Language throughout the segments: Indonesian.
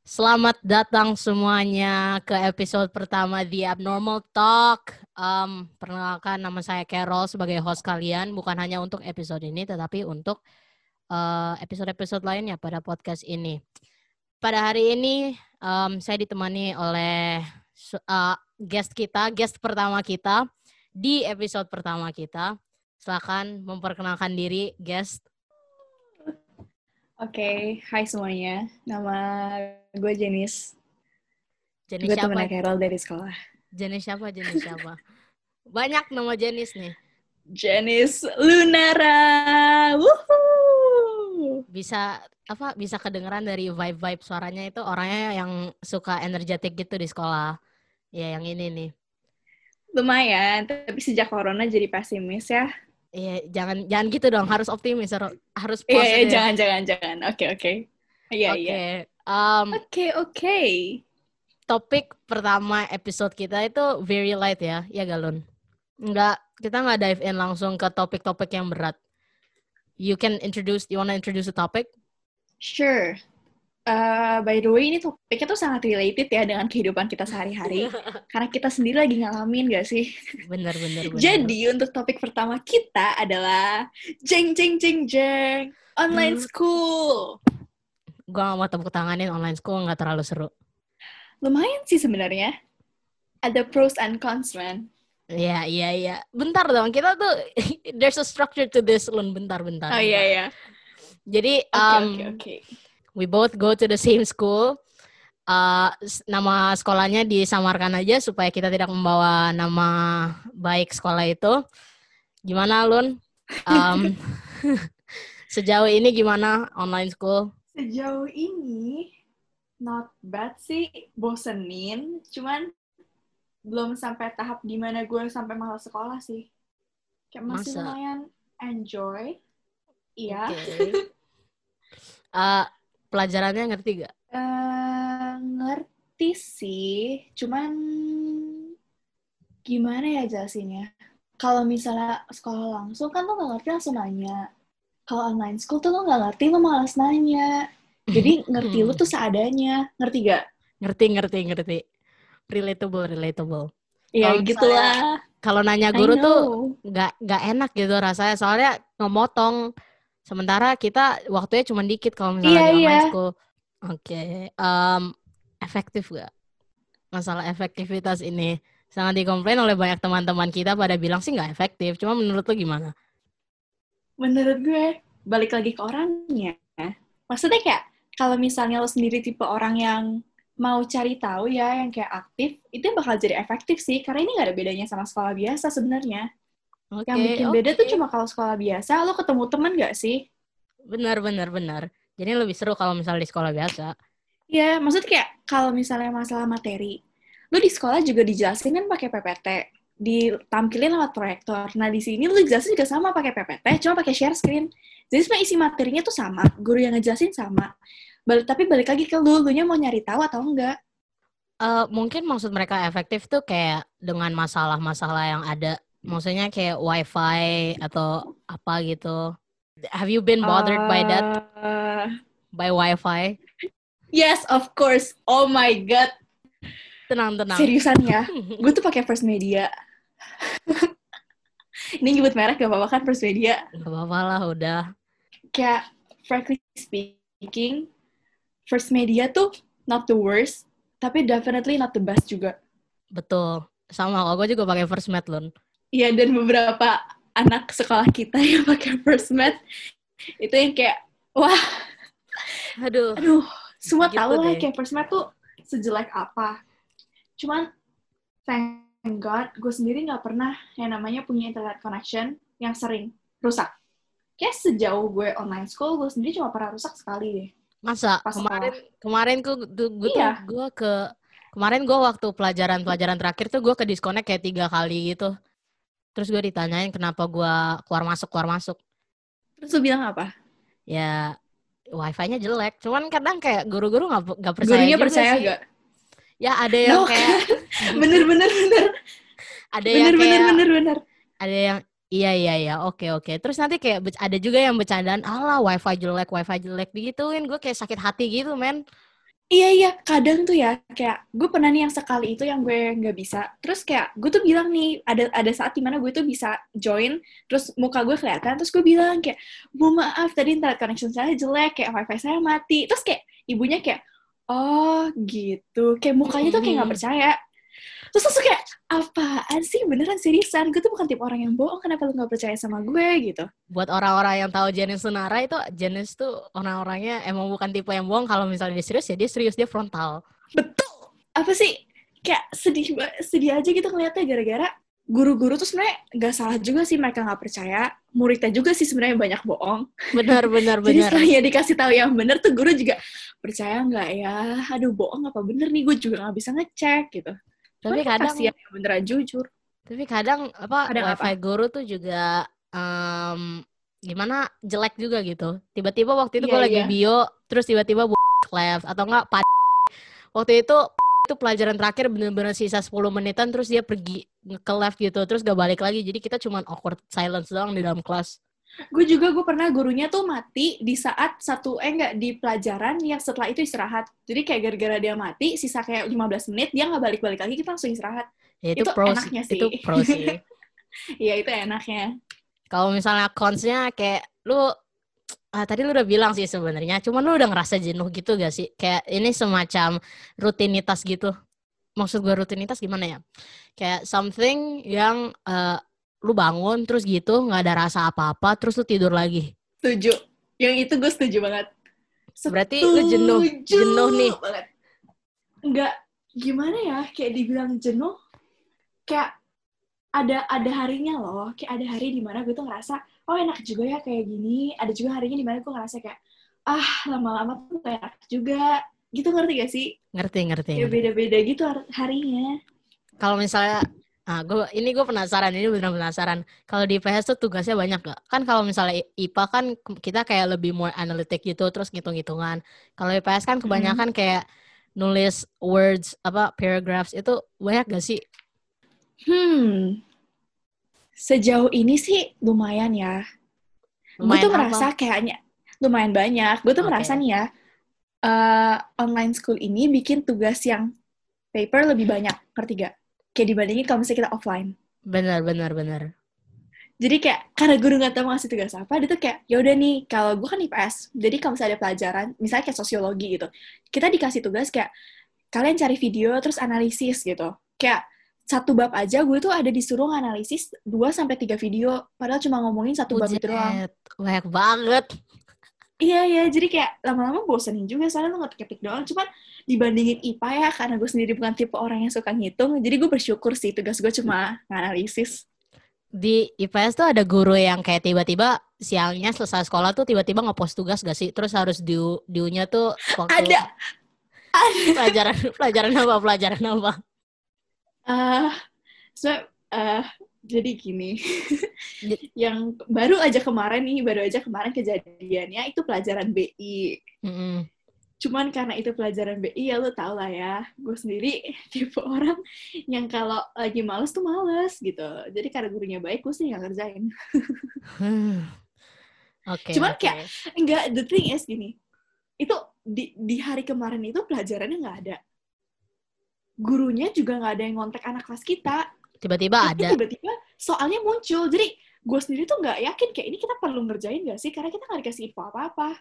Selamat datang semuanya ke episode pertama The Abnormal Talk. Um, perkenalkan nama saya Carol sebagai host kalian, bukan hanya untuk episode ini, tetapi untuk uh, episode-episode lainnya pada podcast ini. Pada hari ini, um, saya ditemani oleh uh, guest kita, guest pertama kita di episode pertama kita. Silakan memperkenalkan diri, guest. Oke, okay. hai semuanya. Nama gue Jenis. Jenis gue siapa? temennya Carol dari sekolah. Jenis siapa? Jenis siapa? Banyak nama Jenis nih. Jenis Lunara. Woohoo! Bisa apa? Bisa kedengeran dari vibe-vibe suaranya itu orangnya yang suka energetik gitu di sekolah. Ya, yang ini nih. Lumayan, tapi sejak corona jadi pesimis ya. Iya, jangan jangan gitu dong. Harus optimis, harus Iya, positif. iya, jangan, jangan, jangan. Oke, oke. Iya, Oke. iya. Um, Oke, oke. topik pertama episode kita itu very light ya, ya Galun. Enggak, kita nggak dive in langsung ke topik-topik yang berat. You can introduce, you wanna introduce the topic? Sure. Uh, by the way, ini topiknya tuh sangat related ya dengan kehidupan kita sehari-hari. Karena kita sendiri lagi ngalamin gak sih? Bener, bener, bener. Jadi untuk topik pertama kita adalah jeng jeng jeng jeng online Hmm. school. Gue gak mau tepuk tanganin online school nggak terlalu seru. Lumayan sih sebenarnya. Ada pros and cons, man. Iya, iya, iya. Bentar dong, kita tuh there's a structure to this, Lun. Bentar, bentar. Oh iya iya. Jadi Oke um, oke oke. we both go to the same school. Uh, nama sekolahnya disamarkan aja supaya kita tidak membawa nama baik sekolah itu. Gimana, Lun? Um, sejauh ini gimana online school? Sejauh ini not bad sih, bosenin, cuman belum sampai tahap di mana gue sampai malas sekolah sih. Kayak masih Masa? lumayan enjoy. Iya. Oke. Uh, pelajarannya ngerti gak? Eh, ngerti sih, cuman gimana ya jelasinnya? Kalau misalnya sekolah langsung kan lo nggak ngerti langsung nanya. Kalau online school tuh lo nggak ngerti lo malas nanya. Jadi ngerti lo tuh seadanya, ngerti gak? Ngerti, ngerti, ngerti. Relatable, relatable. Ya Kalau gitulah. Kalau nanya guru tuh nggak nggak enak gitu rasanya soalnya ngemotong sementara kita waktunya cuma dikit kalau misalnya di online iya. school oke em, efektif gak masalah efektivitas ini sangat dikomplain oleh banyak teman-teman kita pada bilang sih nggak efektif cuma menurut lu gimana Menurut gue, balik lagi ke orangnya. Maksudnya kayak, kalau misalnya lo sendiri tipe orang yang mau cari tahu ya, yang kayak aktif, itu bakal jadi efektif sih. Karena ini gak ada bedanya sama sekolah biasa sebenarnya. oke Yang bikin oke. beda tuh cuma kalau sekolah biasa, lo ketemu temen gak sih? benar benar benar jadi lebih seru kalau misalnya di sekolah biasa Iya, maksud kayak kalau misalnya masalah materi, lo di sekolah juga dijelasin kan pakai PPT, ditampilin lewat proyektor. Nah di sini lo dijelasin juga sama pakai PPT, cuma pakai share screen. Jadi sebenarnya isi materinya tuh sama, guru yang ngejelasin sama. Balik, tapi balik lagi ke lu, lu nya mau nyari tahu atau enggak. Eh, mungkin maksud mereka efektif tuh kayak dengan masalah-masalah yang ada maksudnya kayak wifi atau apa gitu have you been bothered by that Uh, by wifi yes, of course. Oh my god, tenang tenang seriusan ya. Gue tuh pakai First Media. Ini nyebut merek gak apa-apa kan First Media? Gak apa-apa lah udah kayak frankly speaking, First Media tuh not the worst, tapi definitely not the best juga. betul sama kalau gue juga pakai first mat lun Iya, dan beberapa anak sekolah kita yang pakai First Med, itu yang kayak, wah, aduh aduh, semua Gitu tahu lah kayak First Med tuh sejelek apa. Cuman, thank God, gue sendiri nggak pernah yang namanya punya internet connection yang sering rusak. Kayak sejauh gue online school, gue sendiri cuma pernah rusak sekali deh. masa Pas kemarin kemarin gue gue tuh Iya. gue ke kemarin gue waktu pelajaran pelajaran terakhir tuh gue ke disconnect kayak tiga kali gitu terus gue ditanyain kenapa gue keluar masuk keluar masuk Terus lu bilang apa? ya wifi-nya jelek cuman kadang kayak guru-guru nggak nggak percaya Gurunya percaya sih. gak? ya ada yang No, kayak bener, bener, bener. ada yang Bener, kayak bener, bener, bener. ada yang Iya iya iya oke oke. Terus nanti kayak ada juga yang bercandaan, alah wifi jelek wifi jelek digituin, gue kayak sakit hati gitu men. Iya iya, kadang tuh ya kayak gue pernah nih yang sekali itu yang gue nggak bisa. Terus kayak gue tuh bilang nih ada ada saat di mana gue tuh bisa join, terus muka gue kelihatan, terus gue bilang kayak, bu maaf tadi internet connection saya jelek, kayak wifi saya mati. Terus kayak ibunya kayak, oh gitu, kayak mukanya tuh kayak nggak percaya. Terus langsung kayak, apaan sih beneran seriusan? Gue tuh bukan tipe orang yang bohong, kenapa lu gak percaya sama gue gitu? Buat orang-orang yang tahu Janice Sunara itu, Janice tuh orang-orangnya emang bukan tipe yang bohong. Kalau misalnya dia serius, ya dia serius, dia frontal. Betul! Apa sih? Kayak sedih sedih aja gitu ngeliatnya gara-gara guru-guru tuh sebenarnya nggak salah juga sih mereka nggak percaya muridnya juga sih sebenarnya banyak bohong benar benar benar jadi setelah ya dikasih tahu yang benar tuh guru juga percaya nggak ya aduh bohong apa bener nih gue juga nggak bisa ngecek gitu tapi kadang ya beneran jujur tapi kadang apa kadang wifi apa? guru tuh juga um, gimana jelek juga gitu tiba-tiba waktu itu yeah, gue lagi yeah. bio terus tiba-tiba left atau enggak pad waktu itu itu pelajaran terakhir bener-bener sisa 10 menitan terus dia pergi ke left gitu terus gak balik lagi jadi kita cuma awkward silence doang di dalam kelas gue juga gue pernah gurunya tuh mati di saat satu eh enggak di pelajaran yang setelah itu istirahat. Jadi kayak gara-gara dia mati sisa kayak 15 menit dia nggak balik-balik lagi kita langsung istirahat. Ya, itu, itu pro, enaknya sih. itu pro sih. Iya itu enaknya. Kalau misalnya consnya kayak lu ah, tadi lu udah bilang sih sebenarnya cuman lu udah ngerasa jenuh gitu gak sih? Kayak ini semacam rutinitas gitu. Maksud gue rutinitas gimana ya? Kayak something yang uh, lu bangun terus gitu nggak ada rasa apa-apa terus lu tidur lagi. Setuju. Yang itu gue setuju banget. Setuju berarti lu jenuh jenuh nih. banget. nggak gimana ya kayak dibilang jenuh kayak ada ada harinya loh kayak ada hari di mana gue tuh ngerasa oh enak juga ya kayak gini. Ada juga harinya di mana gue ngerasa kayak ah lama-lama tuh gak enak juga. Gitu ngerti gak sih? Ngerti ngerti ya beda-beda gitu harinya. Kalau misalnya Nah, gue ini gue penasaran, ini benar penasaran. Kalau di IPS tuh tugasnya banyak gak? Kan kalau misalnya IPA kan kita kayak lebih more analitik gitu, terus ngitung-ngitungan. Kalau IPS kan kebanyakan hmm. kayak nulis words apa paragraphs itu banyak gak sih? Hmm, sejauh ini sih lumayan ya. Gue tuh merasa kayaknya lumayan banyak. Gue tuh okay. merasa nih ya, uh, online school ini bikin tugas yang paper lebih banyak, ngerti gak? Kayak dibandingin kalau misalnya kita offline. Benar, benar, benar. Jadi kayak karena guru nggak tahu ngasih tugas apa, dia tuh kayak ya udah nih kalau gue kan IPS, jadi kalau misalnya ada pelajaran, misalnya kayak sosiologi gitu, kita dikasih tugas kayak kalian cari video terus analisis gitu. Kayak satu bab aja gue tuh ada disuruh analisis 2 sampai tiga video, padahal cuma ngomongin satu bab itu doang. Banyak banget. Iya, iya. Jadi kayak lama-lama bosenin juga. Soalnya lu ngetik-ngetik doang. Cuman dibandingin IPA ya, karena gue sendiri bukan tipe orang yang suka ngitung. Jadi gue bersyukur sih tugas gue cuma nganalisis. Di IPS tuh ada guru yang kayak tiba-tiba siangnya selesai sekolah tuh tiba-tiba ngepost tugas gak sih? Terus harus di diunya tuh waktu... Ada! Ada! Pelajaran, pelajaran apa? Pelajaran apa? Uh, so, uh, jadi gini, yang baru aja kemarin nih, baru aja kemarin kejadiannya itu pelajaran BI. Mm-hmm. Cuman karena itu pelajaran BI ya lo tau lah ya, gue sendiri tipe orang yang kalau lagi males tuh males gitu. Jadi karena gurunya baik, gue sih nggak ngerjain. okay, Cuman okay. kayak enggak the thing is gini, itu di di hari kemarin itu pelajarannya nggak ada. Gurunya juga nggak ada yang ngontek anak kelas kita tiba-tiba ada. tiba-tiba soalnya muncul. Jadi gue sendiri tuh nggak yakin kayak ini kita perlu ngerjain gak sih? Karena kita nggak dikasih info apa-apa.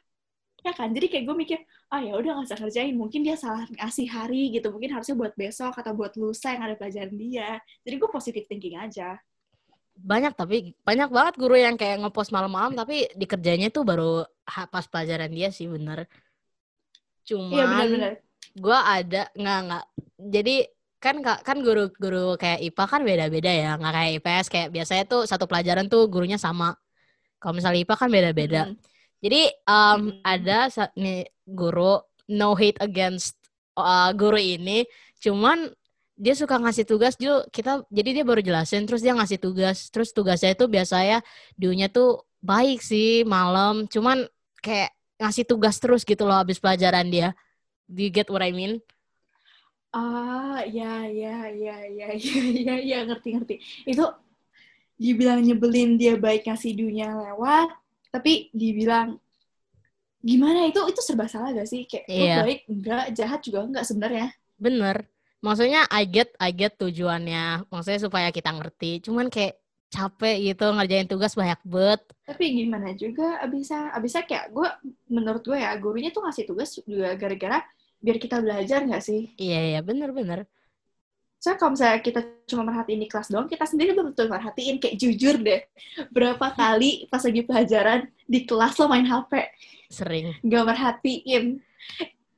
Ya kan? Jadi kayak gue mikir ah ya udah nggak usah ngerjain. Mungkin dia salah ngasih hari gitu. Mungkin harusnya buat besok atau buat lusa yang ada pelajaran dia. Jadi gue positif thinking aja. Banyak tapi banyak banget guru yang kayak ngepost malam-malam tapi dikerjanya tuh baru pas pelajaran dia sih bener. Cuman ya, bener -bener. gue ada nggak nggak. Jadi kan kan guru-guru kayak IPA kan beda-beda ya nggak kayak IPS kayak biasanya tuh satu pelajaran tuh gurunya sama. Kalau misalnya IPA kan beda-beda. Mm. jadi um, mm. ada nih guru no hate against uh, guru ini cuman dia suka ngasih tugas juga kita jadi dia baru jelasin terus dia ngasih tugas. Terus tugasnya itu biasanya diunya tuh baik sih malam cuman kayak ngasih tugas terus gitu loh habis pelajaran dia. Do you get what I mean Ah, ya, ya, ya, ya, ya, ya, ya, ngerti, ngerti. Itu dibilang nyebelin dia baik ngasih dunia lewat, tapi dibilang gimana itu itu serba salah gak sih kayak lu Iya. baik enggak jahat juga enggak sebenarnya Bener. Maksudnya I get I get tujuannya. Maksudnya supaya kita ngerti. Cuman kayak capek gitu ngerjain tugas banyak banget. tapi gimana juga abisnya abisnya kayak gue menurut gue ya gurunya tuh ngasih tugas juga gara-gara biar kita belajar nggak sih Iya iya bener bener. Soalnya kalau misalnya kita cuma merhatiin di kelas doang, kita sendiri belum betul merhatiin. Kayak jujur deh, berapa kali pas lagi pelajaran di kelas lo main HP, Sering. gak merhatiin.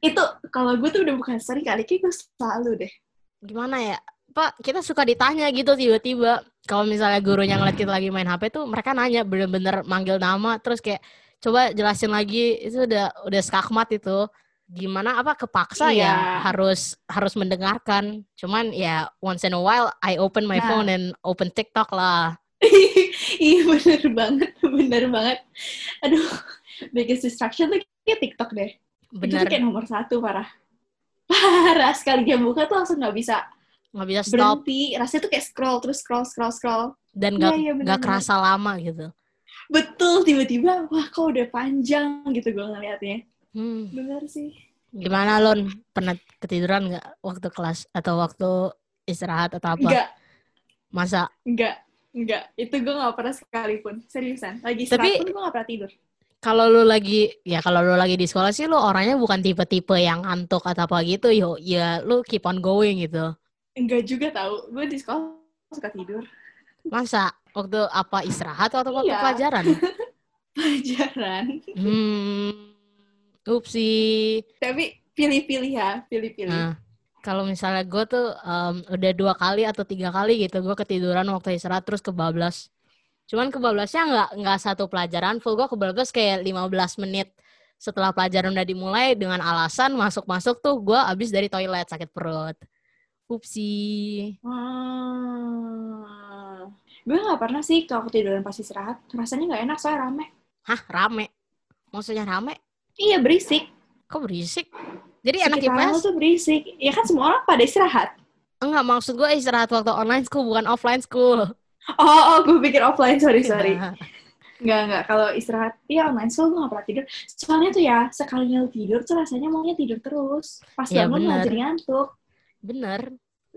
Itu kalau gue tuh udah bukan sering kali, kayak gue selalu deh. Gimana ya? Pak, kita suka ditanya gitu tiba-tiba. Kalau misalnya gurunya ngeliat kita lagi main HP tuh mereka nanya bener-bener manggil nama terus kayak coba jelasin lagi itu udah udah skakmat itu. Gimana apa kepaksa ya Iya. harus harus mendengarkan. Cuman ya once in a while I open my Nah. phone and open TikTok lah. iya bener banget, bener banget. Aduh, biggest distraction tuh kayak TikTok deh. Itu Bener tuh kayak nomor satu, parah. Parah, sekali dia buka tuh langsung gak bisa nggak bisa stop berhenti. Rasanya tuh kayak scroll, terus scroll, scroll, scroll. dan Iya, gak, iya, gak bener-bener. kerasa lama gitu. Betul, tiba-tiba, wah kok udah panjang gitu gue ngeliatnya. Hmm. Bener sih. Gimana Lon? Pernah ketiduran nggak waktu kelas atau waktu istirahat atau apa? Enggak, Masa? enggak, enggak. Itu gue gak pernah sekalipun. Seriusan. Lagi Tapi- istirahat pun gue gak pernah tidur. Kalau lu lagi ya kalau lu lagi di sekolah sih lu orangnya bukan tipe-tipe yang ngantuk atau apa gitu. Yo, ya lu keep on going gitu. Enggak juga tahu. Gue di sekolah suka tidur. Masa? Waktu apa istirahat atau waktu Iya. pelajaran? Pelajaran. Hmm. Upsi. Tapi pilih-pilih ya, pilih-pilih. Nah, kalau misalnya gue tuh em, udah dua kali atau tiga kali gitu gue ketiduran waktu istirahat terus kebablas. Cuman kebablasnya nggak nggak satu pelajaran full gue kebablas kayak 15 menit setelah pelajaran udah dimulai dengan alasan masuk-masuk tuh gue abis dari toilet sakit perut. Upsi. Hmm. Gue gak pernah sih kalau ketiduran pas istirahat. Rasanya gak enak, soalnya rame. Hah rame? Maksudnya rame? Iya, berisik. Kok berisik? Jadi anak Sekitaran lo IPS? tuh berisik. Ya kan semua orang pada istirahat. Enggak, maksud gue istirahat waktu online school bukan offline school. Oh, oh gue pikir offline, sorry, sorry. Nah, Enggak, enggak. Kalau istirahat, ya online school gue gak pernah tidur. Soalnya tuh ya, sekalinya tidur tuh rasanya maunya tidur terus. Pas Iya, bangun malah jadi ngantuk. bener.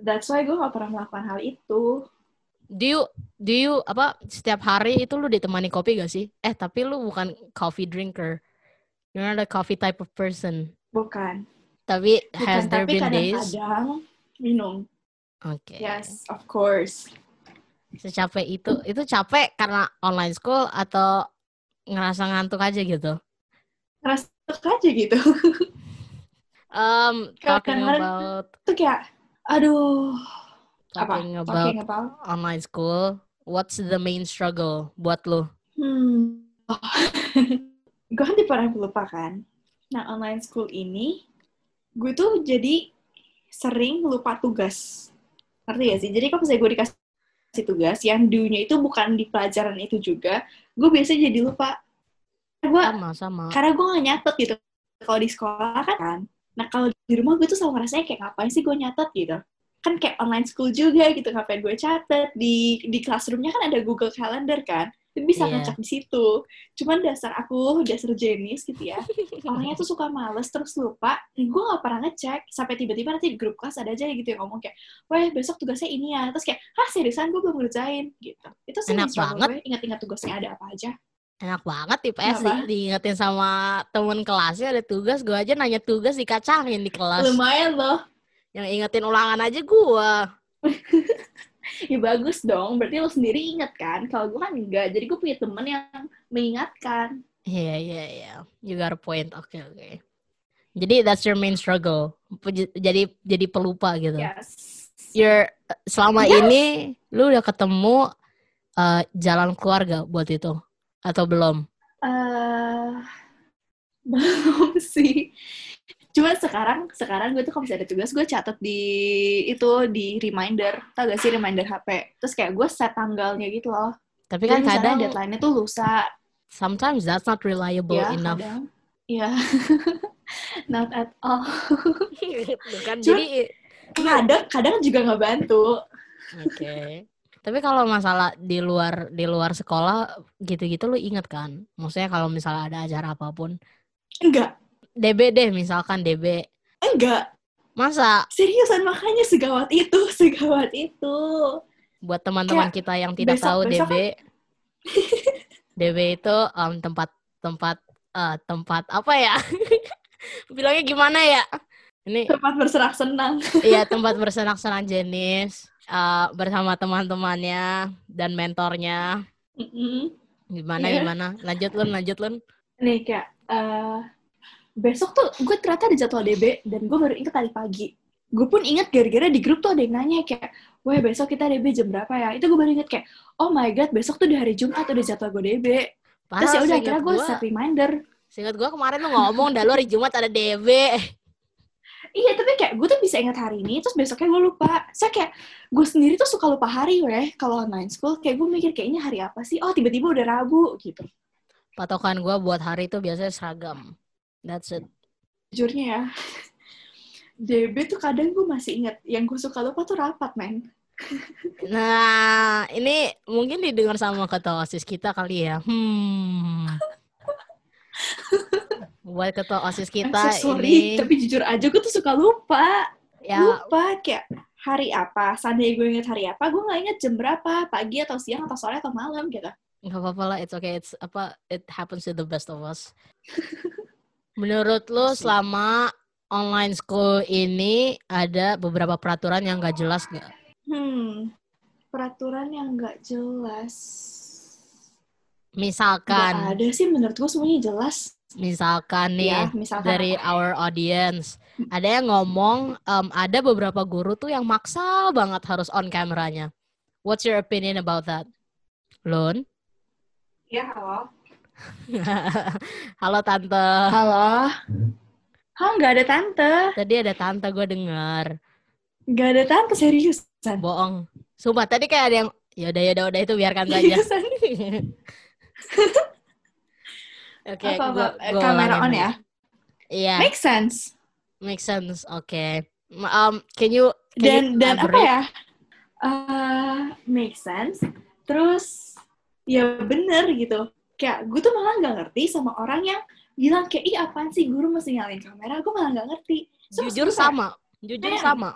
That's why gue gak pernah melakukan hal itu. Do you, do you, apa, setiap hari itu lu ditemani kopi gak sih? Eh, tapi lu bukan coffee drinker. You're not a coffee type of person. Bukan. Tapi Bukan, has there tapi been days? kadang-kadang minum. Oke. Yes, of course. Secapek itu, itu capek karena online school atau ngerasa ngantuk aja gitu? Ngerasa aja gitu. Um, talking about, Itu kayak, aduh. Apa? talking about Talking about online school, what's the main struggle buat lu? Hmm. gue kan tipe orang pelupa kan. Nah, online school ini, gue tuh jadi sering lupa tugas. Ngerti gak sih? Jadi kalau misalnya gue dikasih tugas, yang do-nya itu bukan di pelajaran itu juga, gue biasanya jadi lupa. Gue, Sama, sama. karena gue gak nyatet gitu. Kalau di sekolah kan, nah kalau di rumah gue tuh selalu ngerasanya kayak ngapain sih gue nyatet gitu. Kan kayak online school juga gitu, ngapain gue catet. Di, di classroomnya kan ada Google Calendar kan, Bisa Iya. ngecek di situ. Cuman dasar aku, dasar jenis gitu ya, orangnya tuh suka males terus lupa. Gue gak pernah ngecek, sampai tiba-tiba nanti di grup kelas ada aja gitu yang ngomong kayak, weh besok tugasnya ini ya. Terus kayak, hah seriusan gue belum ngerjain gitu. Itu sih Enak banget. gue, ingat-ingat tugasnya ada apa aja. Enak banget IPS Kenapa? di, diingetin sama temen kelasnya ada tugas, gue aja nanya tugas dikacangin di kelas. Lumayan loh. Yang ingetin ulangan aja gue. Ya bagus dong, berarti lo sendiri inget kan? Kalau gue kan enggak, jadi gue punya temen yang mengingatkan. Iya, iya, iya. You got a point. Oke, oke. Jadi that's your main struggle. Jadi jadi pelupa gitu. Yes. You're selama Yes. ini lu udah ketemu uh, jalan keluarga buat itu atau belum? Eh, belum sih. Cuma sekarang, sekarang gue tuh kalau misalnya ada tugas, gue catat di itu di reminder. Tau gak sih reminder HP? Terus kayak gue set tanggalnya gitu loh. Tapi Jadi kan misalnya kadang deadline-nya tuh lusa. sometimes that's not reliable Ya, enough. kadang. Iya. Not at all. Kan. Cuma- Jadi Kadang, kadang juga nggak bantu. Oke. Tapi kalau masalah di luar di luar sekolah gitu-gitu lu inget kan? Maksudnya kalau misalnya ada acara apa pun. Enggak. DB deh misalkan DB. Enggak. Masa Seriusan makanya segawat itu, segawat itu. buat teman-teman kita yang tidak besok- tahu besok DB DB itu em, tempat tempat eh, tempat apa ya? Bilangnya gimana ya? Ini Tempat berserak senang. Iya, tempat bersenang-senang jenis uh, bersama teman-temannya dan mentornya. Mm-mm. Gimana Iya. gimana? Lanjut Lun, lanjut Lun. Nih kayak eh, besok tuh gue ternyata ada jadwal DB dan gue baru inget tadi pagi. Gue pun inget gara-gara di grup tuh ada yang nanya kayak, wah besok kita DB jam berapa ya? Itu gue baru inget kayak, oh my god besok tuh di hari Jumat udah jadwal gue DB. Terus ya udah akhirnya gue set reminder. Seingat gue kemarin tuh ngomong dah lu hari Jumat ada DB. Iya tapi kayak gue tuh bisa inget hari ini, terus besoknya gue lupa. Saya kayak gue sendiri tuh suka lupa hari weh kalau online school. Kayak gue mikir kayaknya hari apa sih? Oh tiba-tiba udah Rabu gitu. Patokan gue buat hari itu biasanya seragam. That's it. Jujurnya ya, DB tuh kadang gue masih inget. Yang gue suka lupa tuh rapat, men. Nah, ini mungkin didengar sama ketua OSIS kita kali ya. Hmm. Buat ketua OSIS kita so sorry, ini tapi jujur aja gue tuh suka lupa. ya Lupa kayak hari apa. Seandainya gue inget hari apa, gue nggak inget jam berapa, pagi atau siang atau sore atau malam gitu. nggak apa-apa lah, it's okay. It's apa it happens to the best of us. Menurut lu Asik. selama online school ini ada beberapa peraturan yang nggak jelas nggak? Hmm, peraturan yang nggak jelas. Misalkan, Nggak ada sih menurut gue semuanya jelas. misalkan nih Ya, misalkan dari apa? our audience ada yang ngomong em, ada beberapa guru tuh yang maksa banget harus on kameranya. What's your opinion about that? Lun? Ya, halo. Halo tante. Halo. Hah, nggak ada tante. Tadi ada tante gue dengar. Nggak ada tante, seriusan. Bohong. Sumpah tadi kayak ada yang ya udah ya udah udah itu biarkan saja. Oke, gua- gua kamera on ya? Iya, Make sense. make sense. Oke. Ma- Um, can you can dan you dan apa ya eh make sense terus ya bener gitu kayak gue tuh malah nggak ngerti sama orang yang bilang kayak ih apaan sih? Guru mesti nyalain kamera. Gue malah nggak ngerti. So, Jujur sama, jujur Kayak- sama.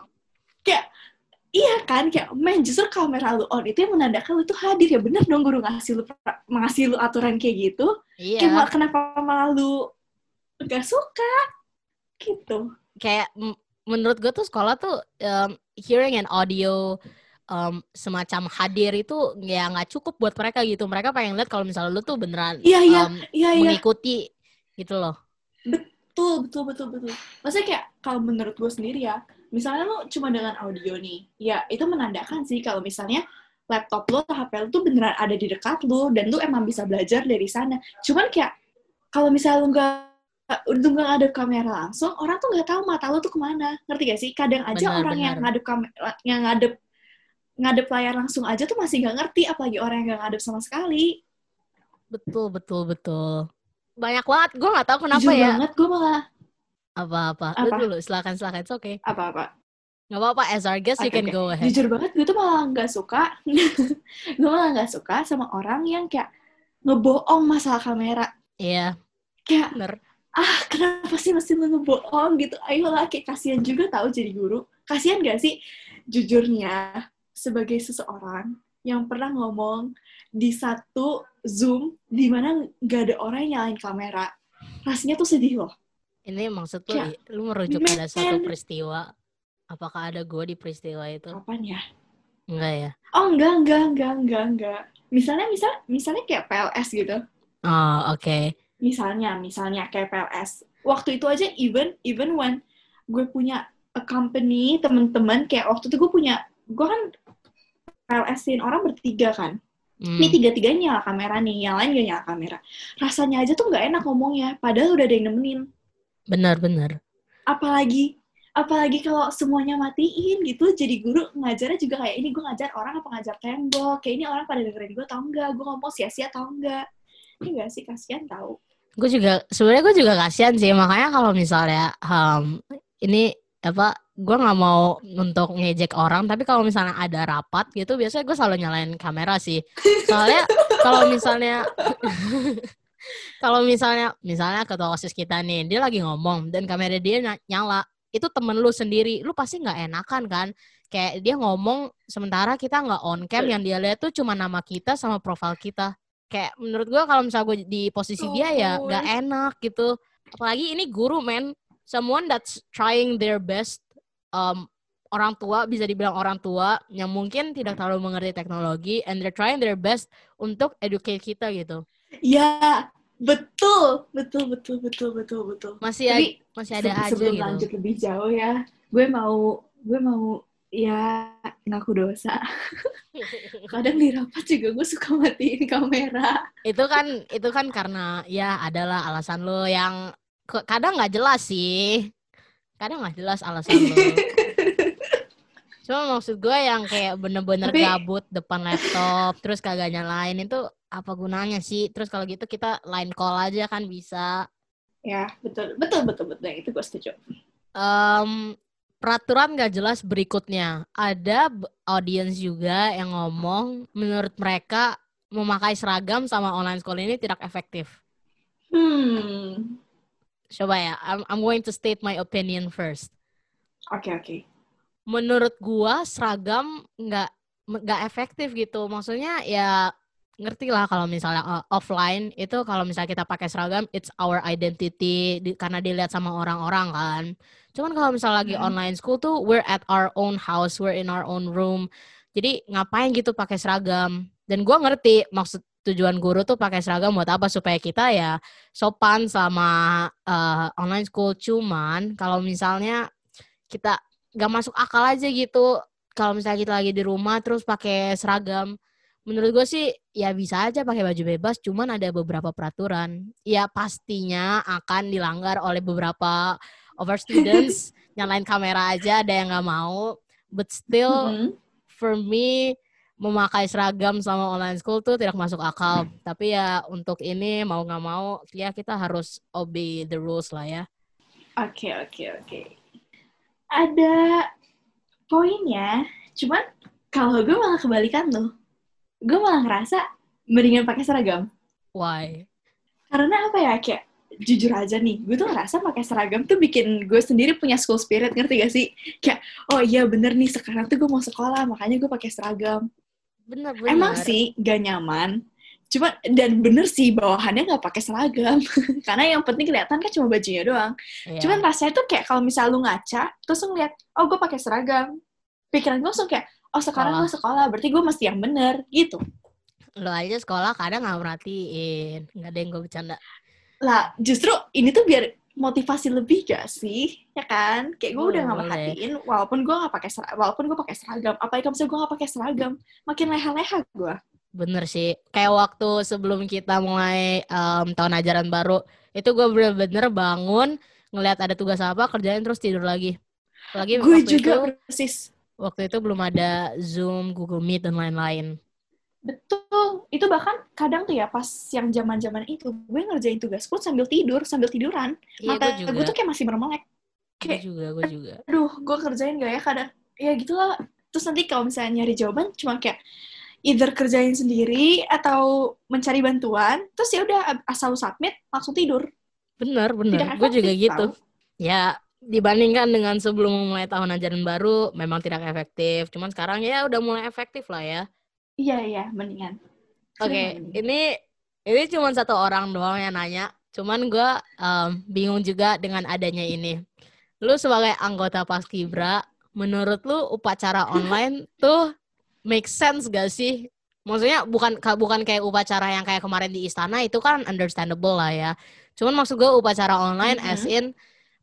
iya kan? Kayak men justru kamera lu on itu yang menandakan lu tuh hadir. Ya bener dong guru ngasih lu ngasih lu aturan kayak gitu. Kayak Iya. malah kenapa malah lu gak suka? Gitu. Kayak menurut gue tuh sekolah tuh um, hearing and audio um, semacam hadir itu ya nggak cukup buat mereka gitu. Mereka pengen lihat kalau misalnya lu tuh beneran iya iya um, iya iya mengikuti gitu loh. Betul, betul, betul, betul. Maksudnya kayak kalau menurut gue sendiri ya, misalnya lo cuma dengan audio nih, ya itu menandakan sih kalau misalnya laptop lo atau HP lo tuh beneran ada di dekat lo dan lo emang bisa belajar dari sana. Cuman kayak kalau misalnya lo nggak udah nggak ada kamera langsung, orang tuh nggak tahu mata lo tuh ke mana. Ngerti gak sih? Kadang aja Benar, orang yang benar. ngadep kamera, yang ngadep ngadep layar langsung aja tuh masih nggak ngerti, apalagi orang yang nggak ngadep sama sekali. Betul, betul, betul. Banyak banget. Gue nggak tahu kenapa Jujur ya. banget, gue malah Apa-apa. Lu Apa? dulu, silakan, silakan. It's okay. apa-apa. Nggak apa-apa. As our guest, you Oke, can oke. go ahead. jujur banget gue tuh malah nggak suka gue malah nggak suka sama orang yang kayak ngebohong masalah kamera Iya, kayak bener. ah kenapa sih mesti lu ngebohong gitu ayolah kayak kasihan juga tahu jadi guru kasihan gak sih jujurnya sebagai seseorang yang pernah ngomong di satu zoom di mana nggak ada orang yang nyalain kamera rasanya tuh sedih loh Ini maksud lu, Kayak, lu merujuk pada suatu peristiwa. Apakah ada gue di peristiwa itu? kapan ya Enggak ya? oh enggak enggak enggak enggak enggak misalnya misal misalnya kayak PLS gitu Oh, oke. misalnya misalnya kayak PLS waktu itu aja even even when gue punya a company temen-temen kayak waktu itu gue punya gue kan PLS-in orang bertiga kan. Hmm, ini tiga-tiganya nyala kamera nih yang lain gak nyala kamera. Rasanya aja tuh nggak enak ngomongnya padahal udah ada yang nemenin. Benar, benar. apalagi apalagi kalau semuanya matiin gitu jadi guru ngajarnya juga kayak ini gue ngajar orang apa ngajar tembok? Kayak ini orang pada dengerin gue tau enggak gue ngomong sia-sia tau enggak ini gak sih? Kasihan tau. Gue juga, sebenarnya gue juga kasihan sih. Makanya kalau misalnya, um, ini apa, gue nggak mau untuk ngejek orang. Tapi kalau misalnya ada rapat gitu, biasanya gue selalu nyalain kamera sih. Soalnya kalau misalnya kalau misalnya misalnya ketua osis kita nih dia lagi ngomong dan kamera dia ny- nyala itu temen lu sendiri lu pasti nggak enakan kan? Kayak dia ngomong sementara kita nggak on cam yang dia lihat tuh cuma nama kita sama profil kita. Kayak menurut gua kalau misalnya gue di posisi dia ya nggak enak gitu. Apalagi ini guru men. Someone that's trying their best um, orang tua bisa dibilang orang tua yang mungkin tidak terlalu mengerti teknologi and they're trying their best untuk educate kita gitu Ya, betul, betul, betul, betul, betul, betul. masih Tapi ada, masih ada se- aja sebelum gitu lanjut lebih jauh ya, gue mau, gue mau ya ngaku dosa. Kadang di rapat juga gue suka matiin kamera. itu kan itu kan karena ya adalah alasan lo yang kadang nggak jelas sih kadang nggak jelas alasan lo cuma maksud gue yang kayak bener-bener Tapi- gabut depan laptop terus kagak nyalain itu apa gunanya sih terus kalau gitu kita line call aja kan bisa ya, betul, betul, betul, betul. Itu gue setuju. Em, peraturan gak jelas berikutnya. Ada audience juga yang ngomong menurut mereka memakai seragam sama online school ini tidak efektif. Hmm, Coba ya, I'm, I'm going to state my opinion first. oke, oke. Menurut gua seragam nggak nggak efektif gitu. Maksudnya ya ngerti lah kalau misalnya uh, offline itu kalau misalnya kita pakai seragam it's our identity di- karena dilihat sama orang-orang kan. Cuman kalau misalnya lagi Hmm. online school tuh we're at our own house, we're in our own room. Jadi ngapain gitu pakai seragam? Dan gua ngerti maksud tujuan guru tuh pakai seragam buat apa supaya kita ya sopan sama uh, online school. Cuman kalau misalnya kita gak masuk akal aja gitu kalau misalnya kita lagi di rumah terus pakai seragam menurut gue sih ya bisa aja pakai baju bebas cuman ada beberapa peraturan ya pastinya akan dilanggar oleh beberapa over students nyalain kamera aja ada yang nggak mau but still Mhm. for me memakai seragam sama online school tuh tidak masuk akal tapi ya untuk ini mau nggak mau ya kita harus obey the rules lah ya Oke, oke, oke. Ada poinnya, cuman kalau gue malah kebalikan loh. Gue malah ngerasa mendingan pakai seragam. why Karena apa ya, kayak jujur aja nih, gue tuh ngerasa pakai seragam tuh bikin gue sendiri punya school spirit, ngerti gak sih? Kayak, oh iya bener nih, sekarang tuh gue mau sekolah, makanya gue pakai seragam. Bener bener Emang sih gak nyaman, cuma dan bener sih bawahannya nggak pakai seragam, karena yang penting kelihatan kan cuma bajunya doang. Iya. Cuman rasanya tuh kayak kalau misal lu ngaca, terus ngeliat, oh gue pakai seragam. Pikiran gue langsung kayak, oh sekarang gue sekolah, berarti gue mesti yang bener, gitu. lo aja sekolah kadang nggak merhatiin nggak ada yang gue bercanda Lah, justru ini tuh biar motivasi lebih gak sih? Ya kan? Kayak gue udah Boleh, gak boleh. merhatiin, walaupun gue gak pakai seragam, walaupun gue pakai seragam. Kalau misalnya gue gak pakai seragam, makin leha-leha gue. bener sih kayak waktu sebelum kita mulai em, tahun ajaran baru itu gue bener-bener bangun ngelihat ada tugas apa kerjain terus tidur lagi lagi Gue juga itu persis. waktu itu belum ada zoom google meet dan lain-lain Betul. Itu bahkan kadang tuh ya pas yang zaman-zaman itu, gue ngerjain tugas pun sambil tidur, sambil tiduran. iya Mata gue gue juga tuh kayak masih mermelek. gue juga gue juga aduh gue kerjain gak ya kadang ya gitulah terus nanti kalau misalnya nyari jawaban cuma kayak either kerjain sendiri atau mencari bantuan terus ya udah asal submit langsung tidur bener bener gue juga gitu tau. ya dibandingkan dengan sebelum mulai tahun ajaran baru memang tidak efektif cuman sekarang ya udah mulai efektif lah ya iya iya mendingan Oke, Mendingan. ini ini cuma satu orang doang yang nanya. Cuman gue bingung juga dengan adanya ini. Lu sebagai anggota Paskibra, menurut lu upacara online tuh make sense gak sih? Maksudnya bukan ka- bukan kayak upacara yang kayak kemarin di istana itu kan understandable lah ya. Cuman maksud gue upacara online Mhm. as in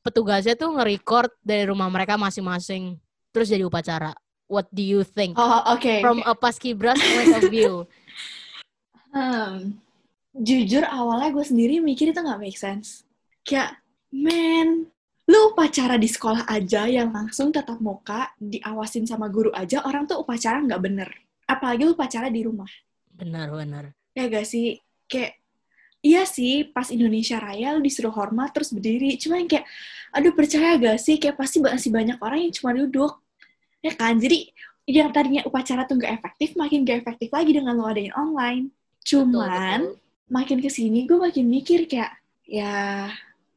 petugasnya tuh nge-record dari rumah mereka masing-masing terus jadi upacara. What do you think oh oke from a Paskibra's point of view? Hmm, jujur awalnya gue sendiri mikir itu nggak make sense. Kayak, man, lu upacara di sekolah aja yang langsung tatap muka, diawasin sama guru aja, orang tuh upacara nggak bener. Apalagi lu upacara di rumah. Benar, benar. Ya gak sih? Kayak, iya sih, pas Indonesia Raya lu disuruh hormat terus berdiri. Cuma yang kayak, aduh percaya gak sih? Kayak pasti masih banyak orang yang cuma duduk. Ya kan? Jadi, yang tadinya upacara tuh gak efektif, makin gak efektif lagi dengan lo adain online. Betul, Cuman, betul. makin ke sini gue makin mikir kayak ya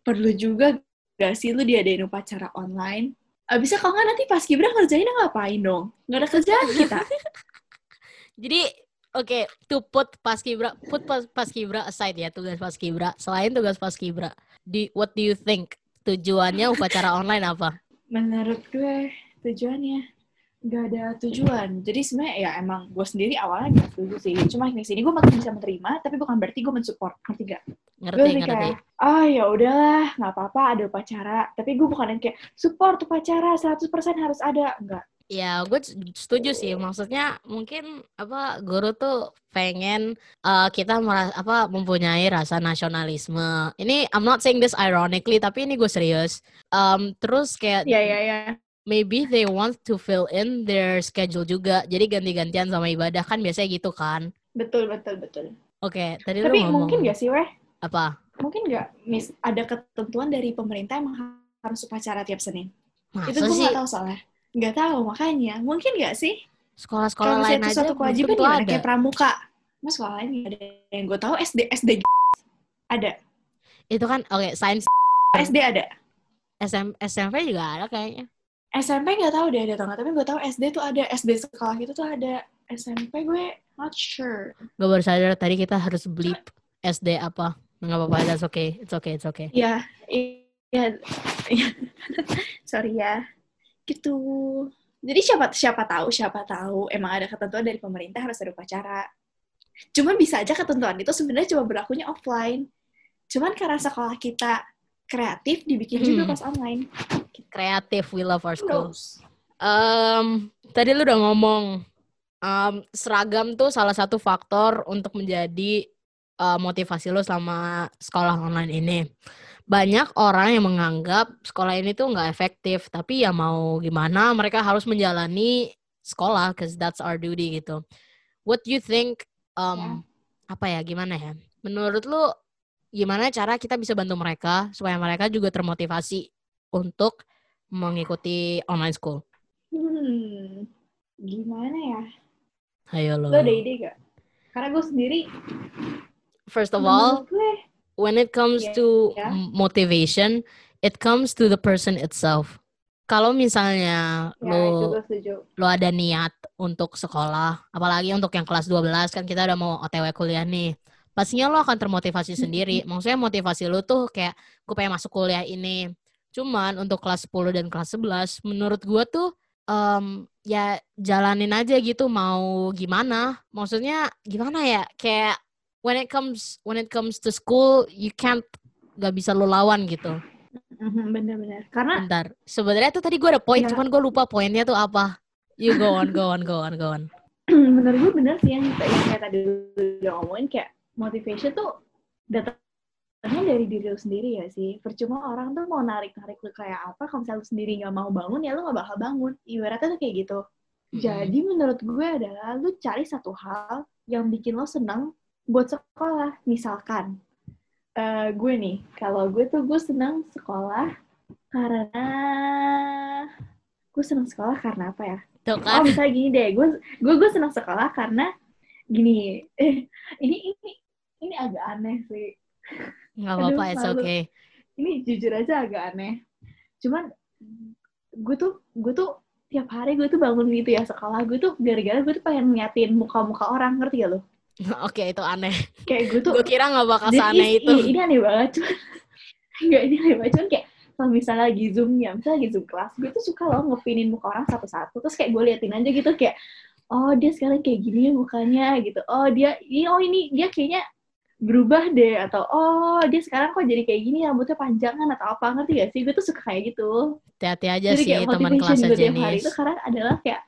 perlu juga gak sih lu diadain upacara online abisnya kalau nggak nanti pas Kibra ngerjainnya ngapain dong nggak ada kerjaan kita Jadi oke, okay, to put paskibra, put pas, paskibra aside ya tugas paskibra. Selain tugas paskibra, di what do you think tujuannya upacara online apa? menurut gue tujuannya nggak ada tujuan jadi sebenarnya ya emang gue sendiri awalnya gak setuju sih cuma di sini gue makin bisa menerima tapi bukan berarti gue mensupport ngerti gak Ngerti, gue ngerti. kayak ah ya udahlah nggak apa-apa ada upacara tapi gue bukan yang kayak support upacara 100% harus ada enggak Ya, gue setuju sih. Maksudnya mungkin apa guru tuh pengen uh, kita meras- apa mempunyai rasa nasionalisme. Ini I'm not saying this ironically, tapi ini gue serius. Um, terus kayak ya ya ya maybe they want to fill in their schedule juga. Jadi ganti-gantian sama ibadah. Kan biasanya gitu kan. betul betul betul. Oke, tadi tapi lu ngomong. mungkin gak sih weh? Apa? mungkin nggak? Mis ada ketentuan dari pemerintah emang harus upacara tiap Senin. Masa itu gue sih? nggak tahu soalnya. Nggak tahu makanya. Mungkin nggak sih? Sekolah-sekolah kalau lain aja suatu belum kewajiban gimana ada. kayak pramuka. Mas sekolah lain ada. Yang gue tahu SD SD ada. Itu kan oke, sains. SD ada. SM, SMP juga ada kayaknya. SMP nggak tahu deh ada atau nggak tapi gue tahu SD tuh ada. SD sekolah gitu tuh ada. SMP gue not sure. Gue baru sadar tadi kita harus bleep SD apa. Nggak apa-apa, that's okay. It's okay, it's okay. ya iya iya. sorry ya. Gitu. Jadi siapa siapa tahu siapa tahu emang ada ketentuan dari pemerintah harus ada upacara. Cuman bisa aja ketentuan itu sebenarnya cuma berlakunya offline. Cuman karena sekolah kita kreatif dibikin juga Hmm. pas online Kreatif, we love our Who school. knows? Um, tadi lu udah ngomong um, seragam tuh salah satu faktor untuk menjadi uh, motivasi lu selama sekolah online ini. Banyak orang yang menganggap sekolah ini tuh nggak efektif, tapi ya mau gimana mereka harus menjalani sekolah, cause that's our duty gitu. What you think? Um, Apa ya? Gimana ya? Menurut lu gimana cara kita bisa bantu mereka supaya mereka juga termotivasi untuk mengikuti online school? hmm gimana ya Ayo lo. lo ada ide gak karena gue sendiri First of all, gue when it comes Yeah. to Yeah. motivation, it comes to the person itself. Kalau misalnya ya lo lo ada niat untuk sekolah, apalagi untuk yang kelas 12 kan kita udah mau OTW kuliah nih. Pastinya lo akan termotivasi sendiri. Maksudnya motivasi lo tuh kayak gue pengen masuk kuliah ini. Cuman untuk kelas 10 dan kelas 11 menurut gue tuh em, ya jalanin aja gitu mau gimana. Maksudnya gimana ya? Kayak when it comes when it comes to school you can't gak bisa lo lawan gitu. Bener-bener karena Bentar. Sebenarnya tuh tadi gue ada poin, Ya. cuman gue lupa poinnya tuh apa. You go on, go on, go on, go on. menurut gue bener sih yang, yang kayak tadi udah ngomongin kayak motivation tuh datangnya dari diri lu sendiri ya sih. Percuma orang tuh mau narik-narik lu kayak apa, kalau misalnya lu sendiri nggak mau bangun, ya lu nggak bakal bangun. Ibaratnya tuh kayak gitu. Jadi menurut gue adalah lu cari satu hal yang bikin lo senang buat sekolah. Misalkan, eh, gue nih, kalau gue tuh gue senang sekolah karena gue senang sekolah karena apa ya? Tuh Oh kan? misalnya gini deh, gue gue gue senang sekolah karena gini, eh, ini ini ini agak aneh sih. Nggak apa-apa, it's malu. okay. Ini jujur aja agak aneh. Cuman gue tuh gue tuh tiap hari gue tuh bangun gitu ya sekolah gue tuh gara-gara gue tuh pengen ngeliatin muka-muka orang ngerti gak lo? Oke, itu aneh. Kayak gue tuh Gue kira nggak bakal Jadi seaneh ini, itu. Ini, ini aneh banget, cuman Enggak, ini aneh banget, cuman kayak kalau misalnya lagi Zoom ya, misalnya lagi Zoom kelas, gue tuh suka loh ngepinin muka orang satu-satu, terus kayak gue liatin aja gitu, kayak, oh dia sekarang kayak gini ya mukanya, gitu. Oh dia, ini, oh ini, dia kayaknya berubah deh, atau oh dia sekarang kok jadi kayak gini, rambutnya panjangan, atau apa, ngerti gak sih? Gue tuh suka kayak gitu. Hati-hati aja Jadi sih teman kelasnya gue tiap hari itu karena adalah kayak,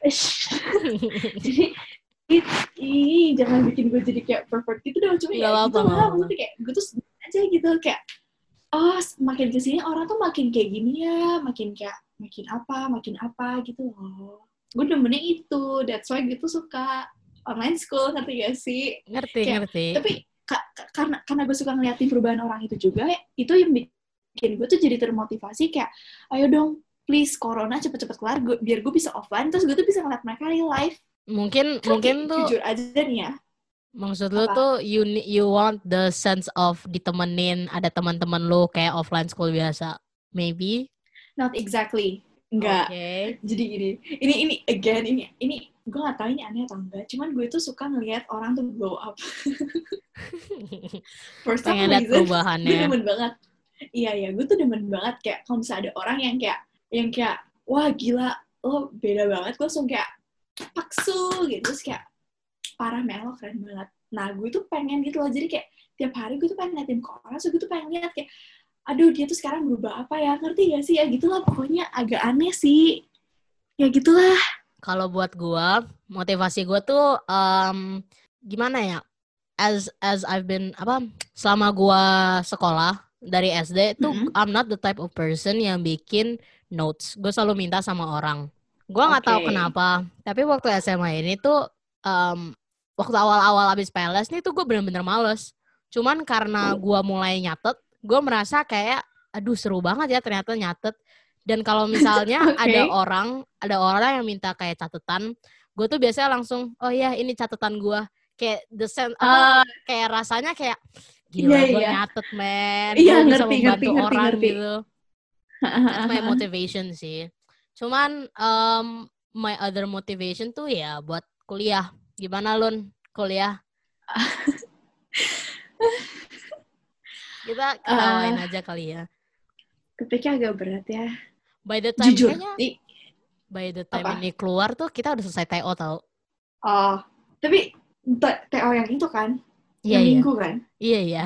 jadi ih, ih, jangan bikin gue jadi kayak perfect gitu dong. Cuma Nggak ya apa-apa, gitu lah maksudnya kayak gue tuh aja gitu kayak oh makin ke sini orang tuh makin kayak gini ya makin kayak makin apa makin apa gitu loh. Gue demennya itu that's why gue tuh suka online school ngerti gak sih? Ngerti, Kayak, ngerti. tapi karena karena gue suka ngeliatin perubahan orang itu juga itu yang bikin gue tuh jadi termotivasi kayak ayo dong please corona cepet-cepet kelar gue, biar gue bisa offline terus gue tuh bisa ngeliat mereka real life Mungkin Kan mungkin tuh jujur aja nih ya Maksud lu Apa? tuh you you want the sense of ditemenin ada teman-teman lu kayak offline school biasa. Maybe. Not exactly. Enggak. Oke. Jadi gini, ini ini again ini ini gue gak tahu ini aneh atau enggak. Cuman gue tuh suka ngelihat orang tuh blow up. Some Pengen lihat reason, gue perubahannya. demen banget. Iya iya, gue tuh demen banget kayak kalau misalnya ada orang yang kayak yang kayak wah gila lo beda banget, gue langsung kayak paksu gitu terus kayak parah men lo keren banget. Nah gue tuh pengen gitu loh, jadi kayak tiap hari gue tuh pengen ngeliatin ke orang, so gue tuh pengen lihat kayak aduh dia tuh sekarang berubah apa ya, ngerti gak sih ya gitulah pokoknya agak aneh sih. Ya gitulah. Kalau buat gua, motivasi gua tuh em, gimana ya? As as I've been apa? Selama gua sekolah dari SD itu Mm-mm. I'm not the type of person yang bikin notes. Gue selalu minta sama orang. Gua nggak tahu Oke. kenapa, tapi waktu SMA ini tuh em, waktu awal-awal abis PLS nih tuh gue bener-bener males. Cuman karena gua mulai nyatet, gue merasa kayak aduh seru banget ya ternyata nyatet. Dan kalau misalnya Oke. ada orang, ada orang yang minta kayak catatan, gue tuh biasanya langsung, oh ya ini catatan gue. Kayak the sen- apa, kayak rasanya kayak gila Iya, gue iya. nyatet men, Iya, gue bisa ngerti, membantu ngerti, ngerti, orang ngerti. gitu. That's my motivation sih. Cuman um, my other motivation tuh ya buat kuliah. Gimana Lun? Kuliah? Kita ketawain Ah. aja kali ya. Topiknya agak berat ya. By the time Jujur. kayaknya by the time Apa? ini keluar tuh kita udah selesai TO tau. Oh, tapi T- TO yang itu kan, Iya yang iya. minggu kan. Iya iya.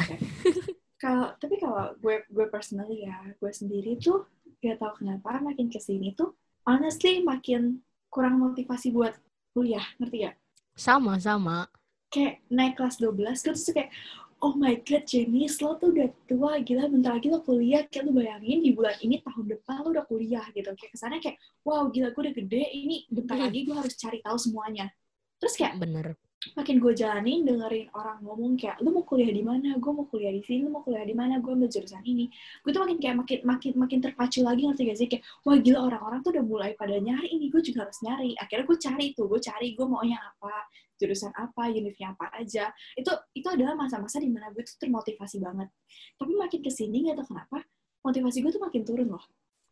Kalau tapi kalau gue gue personally ya, gue sendiri tuh gak tau kenapa makin ke sini tuh, honestly makin kurang motivasi buat kuliah, ngerti gak? Sama sama. Kayak naik kelas 12, gue tuh kayak, oh my god, Jenny, lo tuh udah tua, gila, bentar lagi lo kuliah, kayak lo bayangin di bulan ini tahun depan lo udah kuliah gitu. Kayak kesannya kayak, wow, gila, gue udah gede, ini bentar lagi gue harus cari tahu semuanya. Terus kayak, Bener. Makin gue jalanin dengerin orang ngomong kayak lu mau kuliah di mana? Gue mau kuliah di sini lu mau kuliah di mana? Gue ambil jurusan ini. Gue tuh makin kayak makin makin makin terpacu lagi ngerti gak sih? Kayak wah gila orang-orang tuh udah mulai pada nyari ini gue juga harus nyari. Akhirnya gue cari tuh gue cari gue maunya apa jurusan apa univnya apa aja. Itu itu adalah masa-masa di mana gue tuh termotivasi banget. Tapi makin ke sini gak tau kenapa motivasi gue tuh makin turun loh.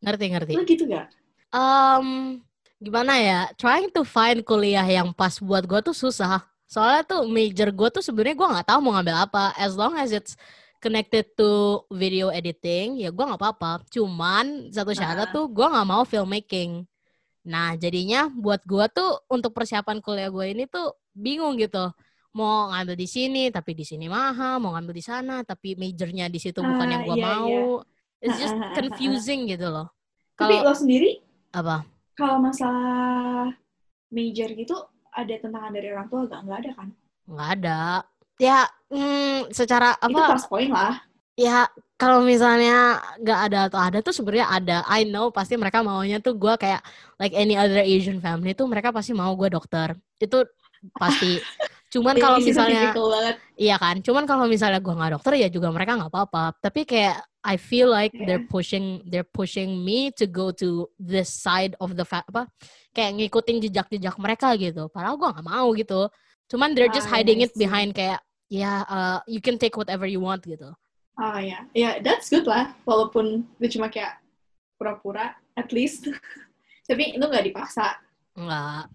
Ngerti ngerti. lu gitu gak Um, gimana ya? Trying to find kuliah yang pas buat gue tuh susah. Soalnya tuh major gue tuh sebenarnya gue nggak tahu mau ngambil apa. As long as it's connected to video editing, ya gue nggak apa-apa. Cuman satu syarat Nah. tuh gue nggak mau filmmaking. Nah jadinya buat gue tuh untuk persiapan kuliah gue ini tuh bingung gitu. Mau ngambil di sini tapi di sini mahal, mau ngambil di sana tapi majornya di situ bukan Ah, yang gue iya, mau. iya. It's just confusing gitu loh. tapi Kalau lo sendiri apa? kalau masalah major gitu ada tentangan dari orang tua gak? Nggak ada kan? nggak ada. Ya hmm, secara Itu apa plus poin lah. ya kalau misalnya nggak ada atau ada tuh sebenarnya ada. I know pasti mereka maunya tuh gue kayak like any other Asian family tuh mereka pasti mau gue dokter. Itu pasti. Cuman kalau misalnya iya kan? Cuman kalau misalnya gue nggak dokter ya juga mereka nggak apa-apa. Tapi kayak I feel like they're Yeah. pushing they're pushing me to go to this side of the fa- apa kayak ngikutin jejak-jejak mereka gitu padahal gue nggak mau gitu cuman they're just Ah, hiding it behind kayak ya uh, you can take whatever you want gitu Ah ya, ya that's good lah. Walaupun itu cuma kayak pura-pura, at least. Tapi itu nggak dipaksa. Enggak.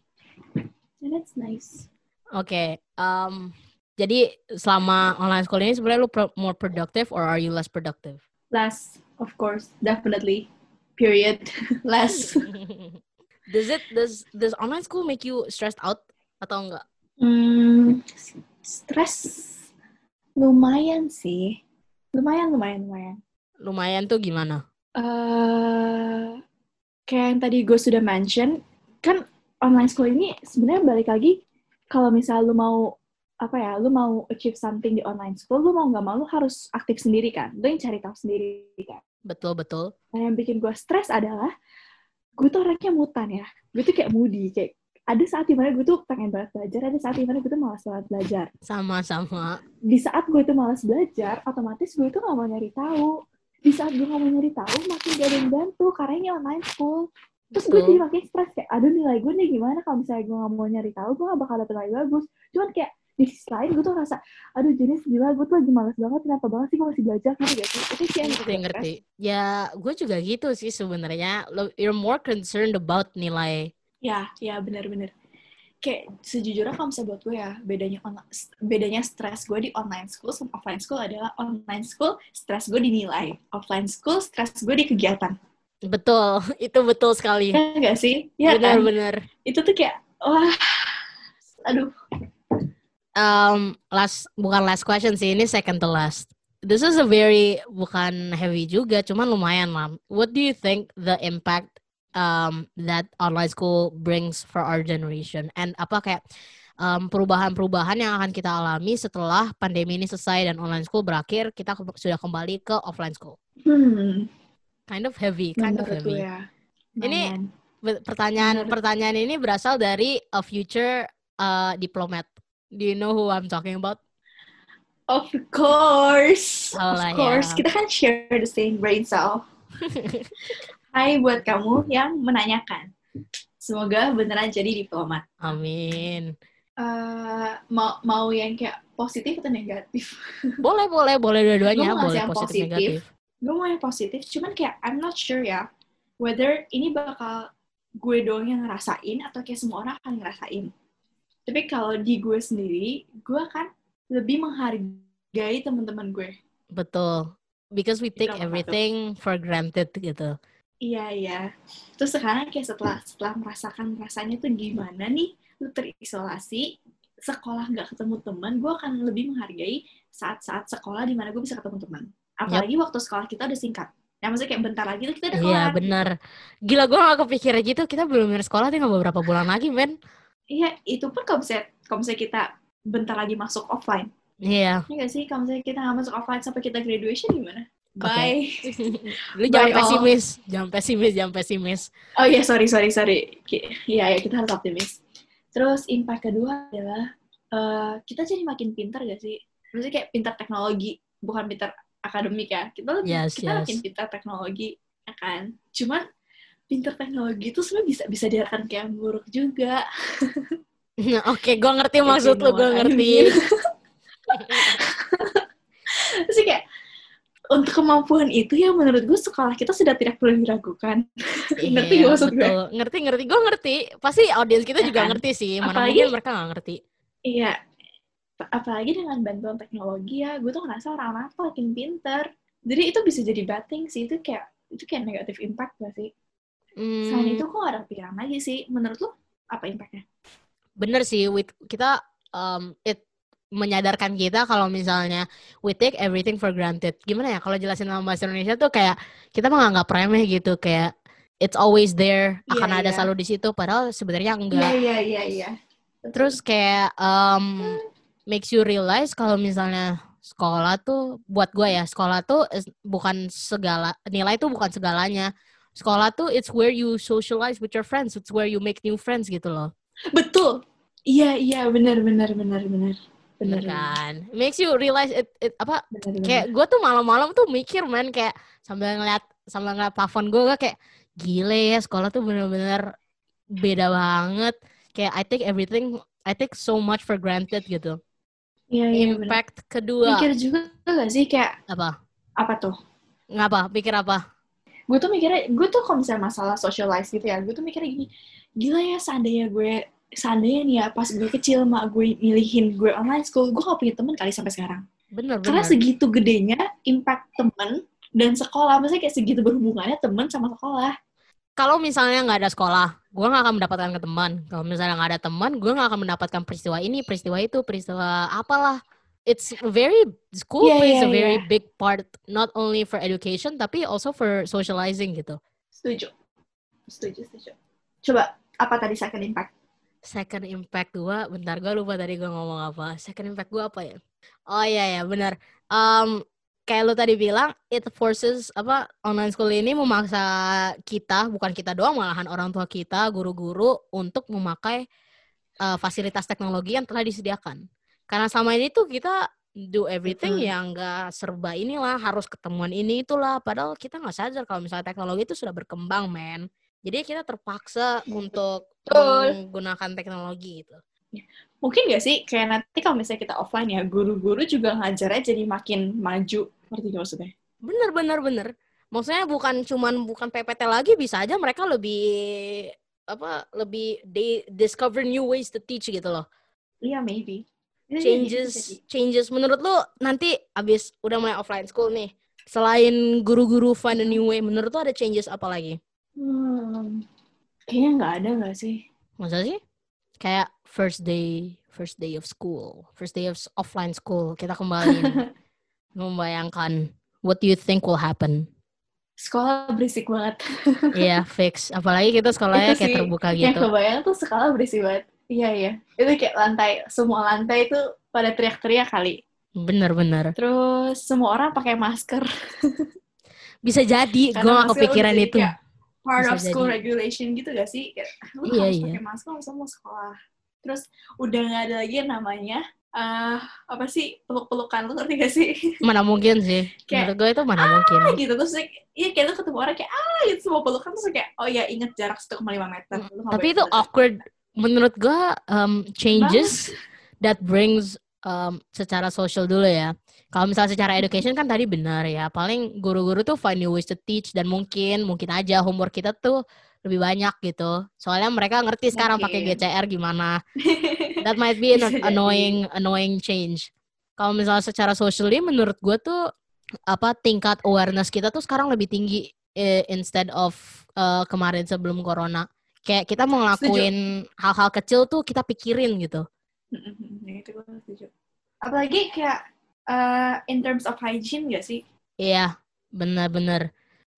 Yeah, that's nice. Oke. um, jadi selama online school ini sebenarnya lu pro- more productive or are you less productive? Less, of course, definitely. Period. Less. does it does does online school make you stressed out atau enggak? Hmm, stress lumayan sih. Lumayan, lumayan, lumayan. Lumayan tuh gimana? eh kayak yang tadi gue sudah mention, kan online school ini sebenarnya balik lagi kalau misal lu mau apa ya, lu mau achieve something di online school, lu mau nggak mau lu harus aktif sendiri kan, lu yang cari tahu sendiri kan. Betul betul. Nah yang bikin gue stres adalah gue tuh orangnya mutan ya, gue tuh kayak moody, kayak ada saat di mana gue tuh pengen banget belajar, ada saat di mana gue tuh malas banget belajar. Sama-sama. Di saat gue tuh malas belajar, otomatis gue tuh nggak mau nyari tahu. Di saat gue nggak mau nyari tahu, makin gak ada yang bantu karena ini online school. Terus gue jadi makin stres kayak, aduh nilai gue nih gimana kalau misalnya gue nggak mau nyari tahu, gue gak bakal dapet nilai bagus. Cuman kayak di sisi lain gue tuh ngerasa aduh jenis gila gue tuh lagi malas banget kenapa banget sih gue masih belajar? Ngerti gak sih? Itu sih yang ngerti ngerti. ya gue juga gitu sih sebenarnya. You're more concerned about nilai. Ya ya benar-benar kayak sejujurnya kalau misalnya buat gue ya bedanya bedanya stres gue di online school sama offline school adalah online school stres gue di nilai. Offline school stres gue di kegiatan. Betul itu betul sekali. Ya enggak sih? Ya benar-benar kan? itu tuh kayak wah aduh um, last bukan last question sih ini second to last this is a very bukan heavy juga cuman lumayan lah what do you think the impact um, that online school brings for our generation and apa kayak um, perubahan-perubahan yang akan kita alami setelah pandemi ini selesai dan online school berakhir kita ke sudah kembali ke offline school. Hmm. Kind of heavy, kind Menurut of heavy. Ya. Ini pertanyaan Menurut. pertanyaan ini berasal dari a future uh, diplomat. Do you know who I'm talking about? Of course, oh, of course. Ya. Kita kan share the same brain cell. Hai buat kamu yang menanyakan. Semoga beneran jadi diplomat. Amin. Uh, mau mau yang kayak positif atau negatif? Boleh, boleh, boleh dua-duanya. Boleh yang positif, positif, negatif. Gue mau yang positif, cuman kayak I'm not sure ya whether ini bakal gue doang yang ngerasain atau kayak semua orang akan ngerasain. Tapi kalau di gue sendiri, gue akan lebih menghargai teman-teman gue. Betul. Because we take everything for granted gitu. Iya iya. Terus sekarang kayak setelah setelah merasakan rasanya tuh gimana nih lu terisolasi sekolah nggak ketemu teman, gue akan lebih menghargai saat-saat sekolah di mana gue bisa ketemu teman. Apalagi yep. waktu sekolah kita udah singkat. Ya maksudnya kayak bentar lagi tuh kita udah iya, kelar. Iya benar. Gila gue gak kepikiran gitu, kita belum bener sekolah tinggal beberapa bulan lagi, men. Iya, itu pun kalau misalnya, kalau misalnya kita bentar lagi masuk offline. Iya. Iya gak sih? Kalau misalnya kita nggak masuk offline sampai kita graduation gimana? Bye. Okay. Lu jangan Bye pesimis, all. jangan pesimis, jangan pesimis. Oh iya, yeah, sorry, sorry, sorry. Iya, ya kita harus optimis. Terus impact kedua adalah uh, kita jadi makin pintar gak sih? Maksudnya kayak pintar teknologi, bukan pintar akademik ya. Kita yes, kita yes. makin pintar teknologi, ya kan? Cuman pintar teknologi itu sebenarnya bisa bisa diartikan kayak buruk juga. Nah, Oke, okay, gue ngerti maksud lu, gue ngerti. Terus kayak untuk kemampuan itu ya menurut gue sekolah kita sudah tidak perlu diragukan. Iya, ngerti gue maksud gue? Ngerti, ngerti. Gue ngerti. Pasti audiens kita ya juga kan? ngerti sih. Mana apalagi, mungkin mereka gak ngerti. Iya. Apalagi dengan bantuan teknologi ya, gue tuh ngerasa orang-orang makin pinter. Jadi itu bisa jadi bating sih. Itu kayak itu kayak negatif impact gak sih? Hmm. Selain itu kok ada pikiran lagi sih. Menurut lo apa impactnya? Bener sih, with, kita um, it menyadarkan kita kalau misalnya we take everything for granted. Gimana ya kalau jelasin dalam bahasa Indonesia tuh kayak kita menganggap remeh gitu kayak it's always there, yeah, akan yeah. ada iya. selalu di situ padahal sebenarnya enggak. Iya iya iya iya. Terus kayak um, makes you realize kalau misalnya sekolah tuh buat gue ya, sekolah tuh bukan segala nilai tuh bukan segalanya. Sekolah tuh it's where you socialize with your friends, it's where you make new friends gitu loh. Betul. Iya iya. Benar benar benar benar. Bener kan? Makes you realize it, it apa bener, bener. kayak gue tuh malam-malam tuh mikir man kayak sambil ngeliat sambil ngeliat plafon gue kayak gile ya sekolah tuh bener-bener beda banget. Kayak I take everything I take so much for granted gitu. Iya, iya, impact bener. kedua. Mikir juga gak sih kayak apa? Apa tuh? Ngapa? Pikir apa gue tuh mikirnya gue tuh kalau misalnya masalah socialize gitu ya gue tuh mikirnya gini gila ya seandainya gue seandainya nih ya pas gue kecil mak gue milihin gue online school gue gak punya temen kali sampai sekarang. Bener, karena segitu gedenya impact temen dan sekolah maksudnya kayak segitu berhubungannya temen sama sekolah. Kalau misalnya nggak ada sekolah gue nggak akan mendapatkan ke teman. Kalau misalnya nggak ada teman gue nggak akan mendapatkan peristiwa ini peristiwa itu peristiwa apalah it's very school yeah, plays yeah, a very yeah. big part not only for education tapi also for socializing gitu. Setuju. Setuju setuju. Coba apa tadi second impact? Second impact gue bentar gue lupa tadi gue ngomong apa. Second impact gue apa ya? Oh iya ya benar. Um, kayak lu tadi bilang it forces apa online school ini memaksa kita bukan kita doang malahan orang tua kita guru-guru untuk memakai uh, fasilitas teknologi yang telah disediakan karena selama ini tuh kita do everything Betul. yang enggak serba inilah harus ketemuan ini itulah padahal kita nggak sadar kalau misalnya teknologi itu sudah berkembang men jadi kita terpaksa untuk Betul. menggunakan teknologi itu. Mungkin gak sih, kayak nanti kalau misalnya kita offline ya, guru-guru juga ngajarnya jadi makin maju. Ngerti gak maksudnya? Bener, bener, bener. Maksudnya bukan cuman bukan PPT lagi, bisa aja mereka lebih apa lebih they discover new ways to teach gitu loh. Iya, maybe. Bisa jadi, bisa Changes, changes. Menurut lu nanti abis udah mulai offline school nih, selain guru-guru find a new way, menurut lu ada changes apa lagi? Hmm, kayaknya nggak ada nggak sih? Masa sih? Kayak first day, first day of school, first day of offline school, kita kembali membayangkan what do you think will happen? Sekolah berisik banget. Iya, fix. Apalagi kita sekolahnya Itu kayak sih terbuka Yang gitu. kebayang tuh sekolah berisik banget. Iya, iya. Itu kayak lantai, semua lantai itu pada teriak-teriak kali. Bener-bener. Terus semua orang pakai masker. Bisa jadi, gue gak kepikiran itu. part Bisa of school jadi. regulation gitu gak sih? Kayak, lu Iya, harus iya. pakai masker masa mau sekolah. Terus udah gak ada lagi yang namanya eh apa sih peluk-pelukan lu ngerti gak sih? Mana mungkin sih. Kayak, Menurut gue itu mana mungkin. gitu terus kayak, iya kayak lu ketemu orang kayak ah gitu semua pelukan terus kayak oh ya inget jarak 1,5 meter. Lu Tapi itu awkward. Menurut gue um, changes that brings um, secara social dulu ya. Kalau misalnya secara education kan tadi benar ya. Paling guru-guru tuh find new ways to teach dan mungkin mungkin aja homework kita tuh lebih banyak gitu. Soalnya mereka ngerti sekarang pakai. GCR gimana. That might be an annoying annoying change. Kalau misalnya secara socially menurut gue tuh apa tingkat awareness kita tuh sekarang lebih tinggi eh, instead of eh, kemarin sebelum corona. Kayak kita mau ngelakuin hal-hal kecil tuh kita pikirin gitu. Itu gue setuju. Apalagi kayak eh, in terms of hygiene gak sih? Iya, bener-bener.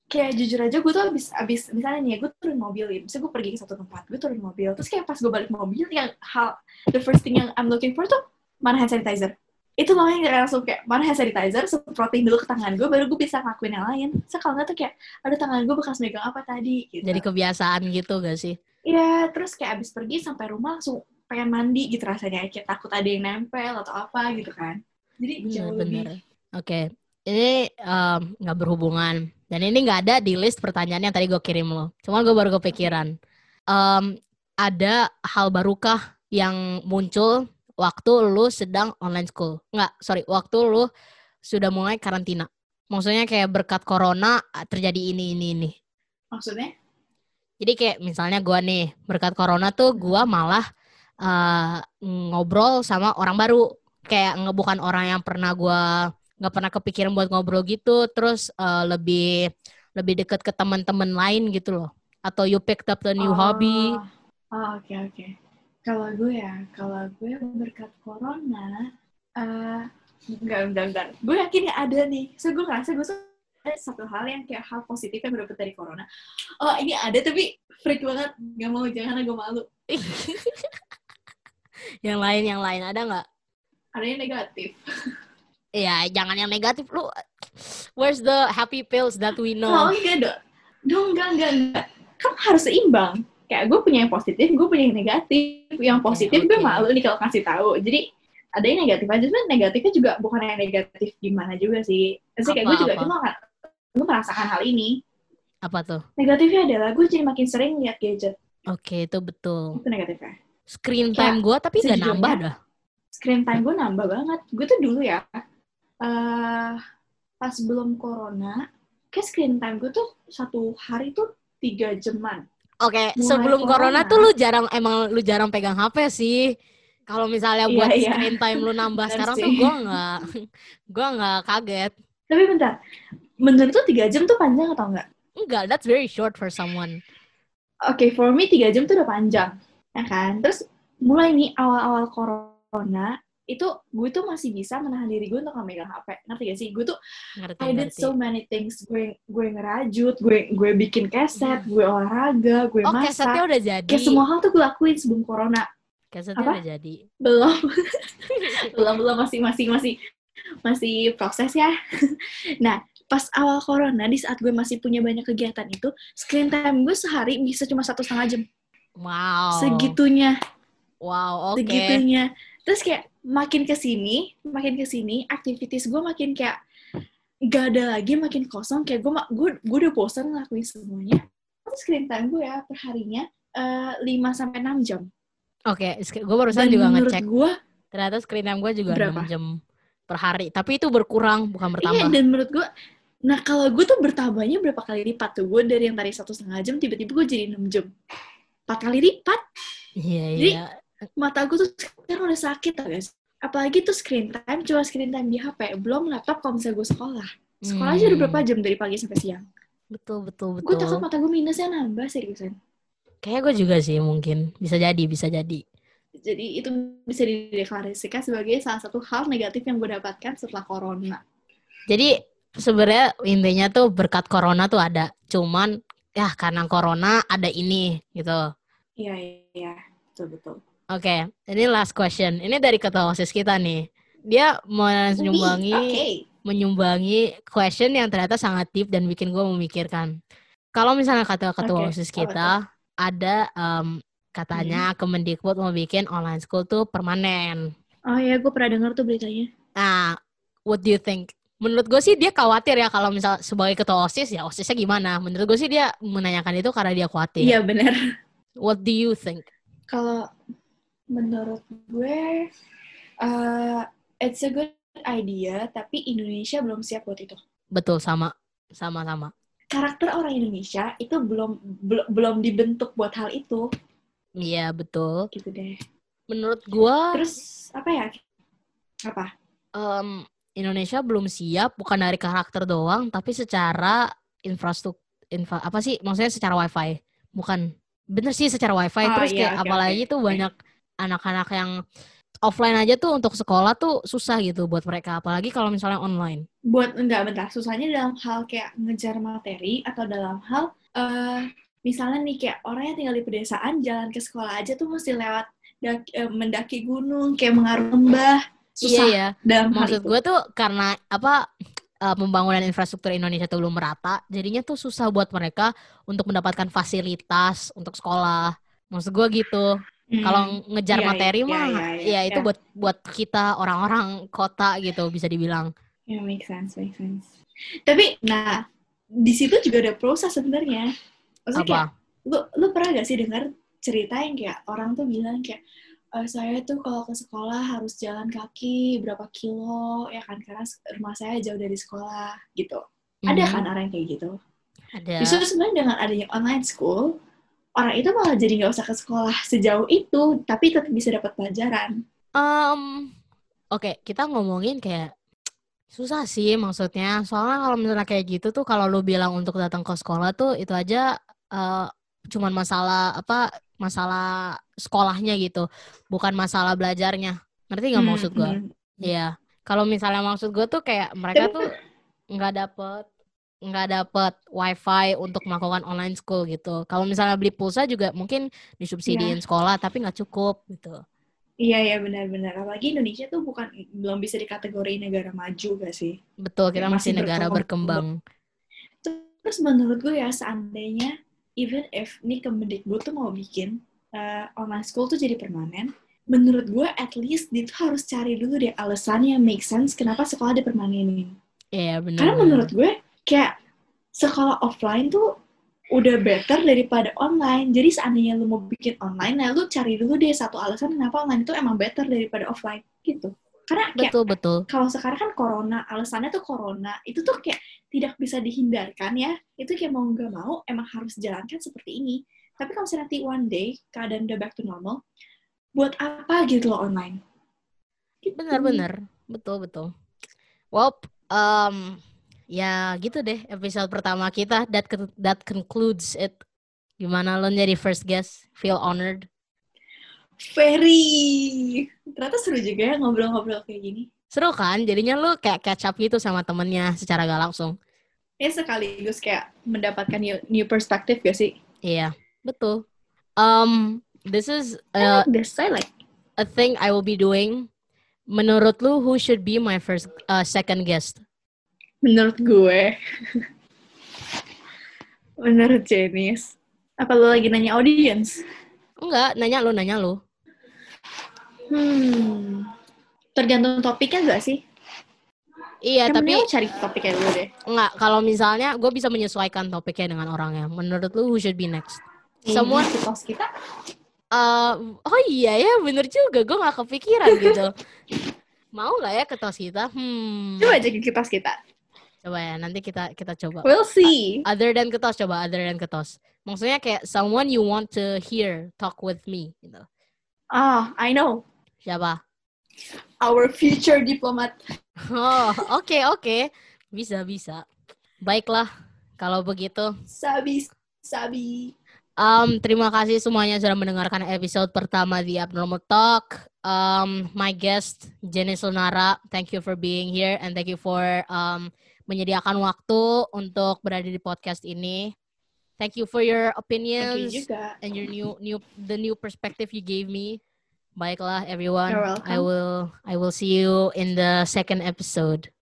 Kayak jujur aja gue tuh abis, abis misalnya nih ya, gue turun mobil ya, misalnya gue pergi ke satu tempat, gue turun mobil, terus kayak pas gue balik mobil, yang hal, the first thing yang I'm looking for tuh, mana hand sanitizer? Itu makanya kayak langsung kayak, mana hand sanitizer, semprotin dulu ke tangan gue, baru gue bisa ngelakuin yang lain. So kalau nggak tuh kayak, ada tangan gue bekas megang apa tadi, gitu. Jadi kebiasaan gitu gak sih? Iya, terus kayak abis pergi sampai rumah langsung pengen mandi gitu rasanya, kayak takut ada yang nempel atau apa gitu kan. Jadi jauh lebih. Oke, ini em, nggak berhubungan dan ini nggak ada di list pertanyaan yang tadi gue kirim lo. Cuma gue baru kepikiran. Em, ada hal barukah yang muncul waktu lu sedang online school? Nggak, sorry, waktu lu sudah mulai karantina. Maksudnya kayak berkat corona ah, terjadi ini ini ini. maksudnya Jadi kayak misalnya gua nih berkat corona tuh gua malah eh, ngobrol sama orang baru. Kayak nggak bukan orang yang pernah gua nggak pernah kepikiran buat ngobrol gitu. Terus eh, lebih lebih deket ke teman-teman lain gitu loh. Atau you picked up the new hobby. Oh, oke oke. Kalau gue ya, kalau gue berkat corona, eh enggak enggak enggak. Gue yakin ya ada nih. So gue ngerasa gue ada satu hal yang kayak hal positif yang gue dapet dari corona. Oh ini ada tapi freak banget. Gak mau jangan gue malu. yang lain yang lain ada nggak? Ada yang negatif. Ya jangan yang negatif lu. Where's the happy pills that we Oh, know? enggak dong. Dong enggak enggak enggak. Kan harus seimbang. Kayak gue punya yang positif, gue punya yang negatif. Yang positif gue malu nih kalau kasih tahu. Jadi ada yang negatif aja, cuman negatifnya juga bukan yang negatif gimana juga sih. Maksudnya kayak gue juga apa? gue mera- gue merasakan hal ini. Apa tuh? Negatifnya adalah gue jadi makin sering lihat gadget. Oke itu betul. Itu negatifnya. Screen time gua tapi sejujurnya, nambah dah. Screen time gue nambah banget. Gue tuh dulu ya, eh pas belum corona, kayak screen time gue tuh satu hari tuh tiga jaman. Oke, Mulai sebelum corona, corona. tuh lu jarang emang lu jarang pegang HP sih. Kalau misalnya Iya, buat iya. screen time lu nambah sekarang sih. tuh gua nggak gua nggak kaget. Tapi bentar, menurut tuh tiga jam tuh panjang atau enggak? Enggak, that's very short for someone. Oke, for me tiga jam tuh udah panjang, ya kan? Terus mulai nih awal-awal corona, itu gue tuh masih bisa menahan diri gue untuk nggak megang HP. Ngerti gak sih? Gue tuh Ngerti I did ngerti. so many things. Gue gue ngerajut, gue gue bikin keset, gue olahraga, gue oh, kesetnya masak. udah jadi. Kayak semua hal tuh gue lakuin sebelum corona. Kesetnya Apa? udah jadi. Belum, belum, belum masih masih masih masih proses ya. nah, pas awal corona, di saat gue masih punya banyak kegiatan itu, screen time gue sehari bisa cuma satu setengah jam. Wow. Segitunya. Wow, oke. segitunya terus kayak makin ke sini makin ke sini activities gue makin kayak gak ada lagi makin kosong kayak gue gue gue udah bosan ngelakuin semuanya terus screen time gue ya perharinya eh 5 sampai 6 jam Oke, gue barusan Dan juga ngecek. gue, Ternyata screen time gue juga Berapa? 6 jam per hari. Tapi itu berkurang, bukan iya, bertambah. dan menurut gue, nah kalau gue tuh bertambahnya berapa kali lipat tuh. Gue dari yang tadi satu setengah jam, tiba-tiba gue jadi 6 jam. Empat kali lipat. Iya, iya. Mata gue tuh sekarang udah sakit tau guys. Apalagi tuh screen time, cuma screen time di HP. Belum laptop kalau misalnya gue sekolah. Sekolah aja udah Hmm, berapa jam dari pagi sampai siang. Betul, betul, Gue takut betul. mata gue minusnya nambah seriusan. Kayaknya gue juga sih mungkin. Bisa jadi, bisa jadi. Jadi itu bisa dideklarasikan sebagai salah satu hal negatif yang gue dapatkan setelah corona. Jadi sebenarnya intinya tuh berkat corona tuh ada. Cuman ya karena corona ada ini gitu. Iya, iya, betul-betul. Oke, ini last question. Ini dari ketua OSIS kita nih. Dia menyumbangi Oke. menyumbangi question yang ternyata sangat deep dan bikin gue memikirkan. Kalau misalnya kata ketua Oke, OSIS kita ada em, katanya Kemendikbud mau bikin online school tuh permanen. Oh iya, gue pernah dengar tuh beritanya. Nah, what do you think? Menurut gue sih dia khawatir ya kalau misal sebagai ketua OSIS ya OSISnya gimana? Menurut gue sih dia menanyakan itu karena dia khawatir. Iya, benar. What do you think? Kalau menurut gue, uh, it's a good idea, tapi Indonesia belum siap buat itu. Betul sama sama sama. Karakter orang Indonesia itu belum belum belum dibentuk buat hal itu, Iya betul. gitu deh. Menurut gue Terus apa ya? Apa? em, Indonesia belum siap bukan dari karakter doang tapi secara infrastruktur infra, apa sih maksudnya secara wifi bukan bener sih secara wifi Oh, terus iya, kayak oke, apalagi oke, tuh banyak anak-anak yang offline aja tuh untuk sekolah tuh susah gitu buat mereka apalagi kalau misalnya online. Buat enggak bentar, susahnya dalam hal kayak ngejar materi atau dalam hal eh misalnya nih kayak orang yang tinggal di pedesaan jalan ke sekolah aja tuh mesti lewat dak- eh, mendaki gunung, kayak mengarungi lembah. Susah iya. ya dalam maksud gue tuh karena apa eh, pembangunan infrastruktur Indonesia tuh belum merata jadinya tuh susah buat mereka untuk mendapatkan fasilitas untuk sekolah. Maksud gue gitu Hmm. Kalau ngejar Iya, materi iya, mah, iya, ya iya, itu iya. buat buat kita orang-orang kota gitu bisa dibilang. Ya, make sense, make sense. Tapi, nah, di situ juga ada proses sebenarnya. Maksudnya kayak, Apa? lu, lu pernah gak sih dengar cerita yang kayak orang tuh bilang kayak, "Eh, saya tuh kalau ke sekolah harus jalan kaki berapa kilo, ya kan, karena rumah saya jauh dari sekolah, gitu. Ada Mhm, kan orang yang kayak gitu? Ada. Justru sebenarnya dengan adanya online school, orang itu malah jadi nggak usah ke sekolah sejauh itu, tapi tetap bisa dapat pelajaran. Em, Oke, kita ngomongin kayak susah sih maksudnya. Soalnya kalau misalnya kayak gitu tuh kalau lu bilang untuk datang ke sekolah tuh itu aja eh, cuman masalah apa? Masalah sekolahnya gitu, bukan masalah belajarnya. Ngerti nggak Hmm, maksud gue? hmm. Iya. Kalau misalnya maksud gue tuh kayak mereka tuh nggak dapet nggak dapet wifi untuk melakukan online school gitu. Kalau misalnya beli pulsa juga mungkin disubsidiin sekolah tapi nggak cukup gitu. Iya ya benar-benar. Apalagi Indonesia tuh bukan belum bisa dikategori negara maju gak sih? Betul, kita Ya, masih masih negara berkembang. berkembang. Terus menurut gue ya seandainya even if nih Kemendikbud tuh mau bikin uh, online school tuh jadi permanen, menurut gue at least dia tuh harus cari dulu deh alasannya make sense kenapa sekolah dipermanenin. Iya benar. Karena menurut gue kayak sekolah offline tuh udah better daripada online. Jadi seandainya lu mau bikin online, nah lu cari dulu deh satu alasan kenapa online itu emang better daripada offline gitu. Karena kayak betul betul. kalau sekarang kan corona, alasannya tuh corona, itu tuh kayak tidak bisa dihindarkan ya. Itu kayak mau nggak mau emang harus jalankan seperti ini. Tapi kalau misalnya nanti one day keadaan udah back to normal, buat apa gitu loh online? Gitu. Benar-benar. Betul betul. Well, um, ya gitu deh episode pertama kita. That that concludes it. Gimana lo jadi first guest? Feel honored? Very. Ternyata seru juga ya ngobrol-ngobrol kayak gini. Seru kan? Jadinya lo kayak catch up gitu sama temennya secara gak langsung. Ya sekaligus kayak mendapatkan new, new perspective gak sih? Iya, betul. Um, this is I uh, like this, I like. a thing I will be doing. Menurut lu, who should be my first, uh, second guest? Menurut gue. Menurut Janice. Apa lo lagi nanya audience? Enggak, nanya lu, nanya lu. Hmm. Tergantung topiknya gak sih? Iya, Kan tapi lo cari topiknya dulu deh. enggak. Kalau misalnya, gue bisa menyesuaikan topiknya dengan orangnya. Menurut lu, who should be next? Si host kita. Uh, oh iya ya, bener juga. Gue gak kepikiran gitu. Mau nggak ya ke tos kita? Hmm. Coba aja ke tos kita. Coba ya, nanti kita kita coba. We'll see. Other than ketos, coba other than ketos. Maksudnya kayak someone you want to hear talk with me, gitu. Ah, I know. Siapa? Our future diplomat. Oh, oke okay, oke. Okay. Bisa bisa. Baiklah, kalau begitu. Sabi, sabi. Um, terima kasih semuanya sudah mendengarkan episode pertama di Abnormal Talk. Um, my guest Jenny Sonara, thank you for being here and thank you for um, menyediakan waktu untuk berada di podcast ini. Thank you for your opinions you and your new new the new perspective you gave me. Baiklah everyone. I will I will see you in the second episode.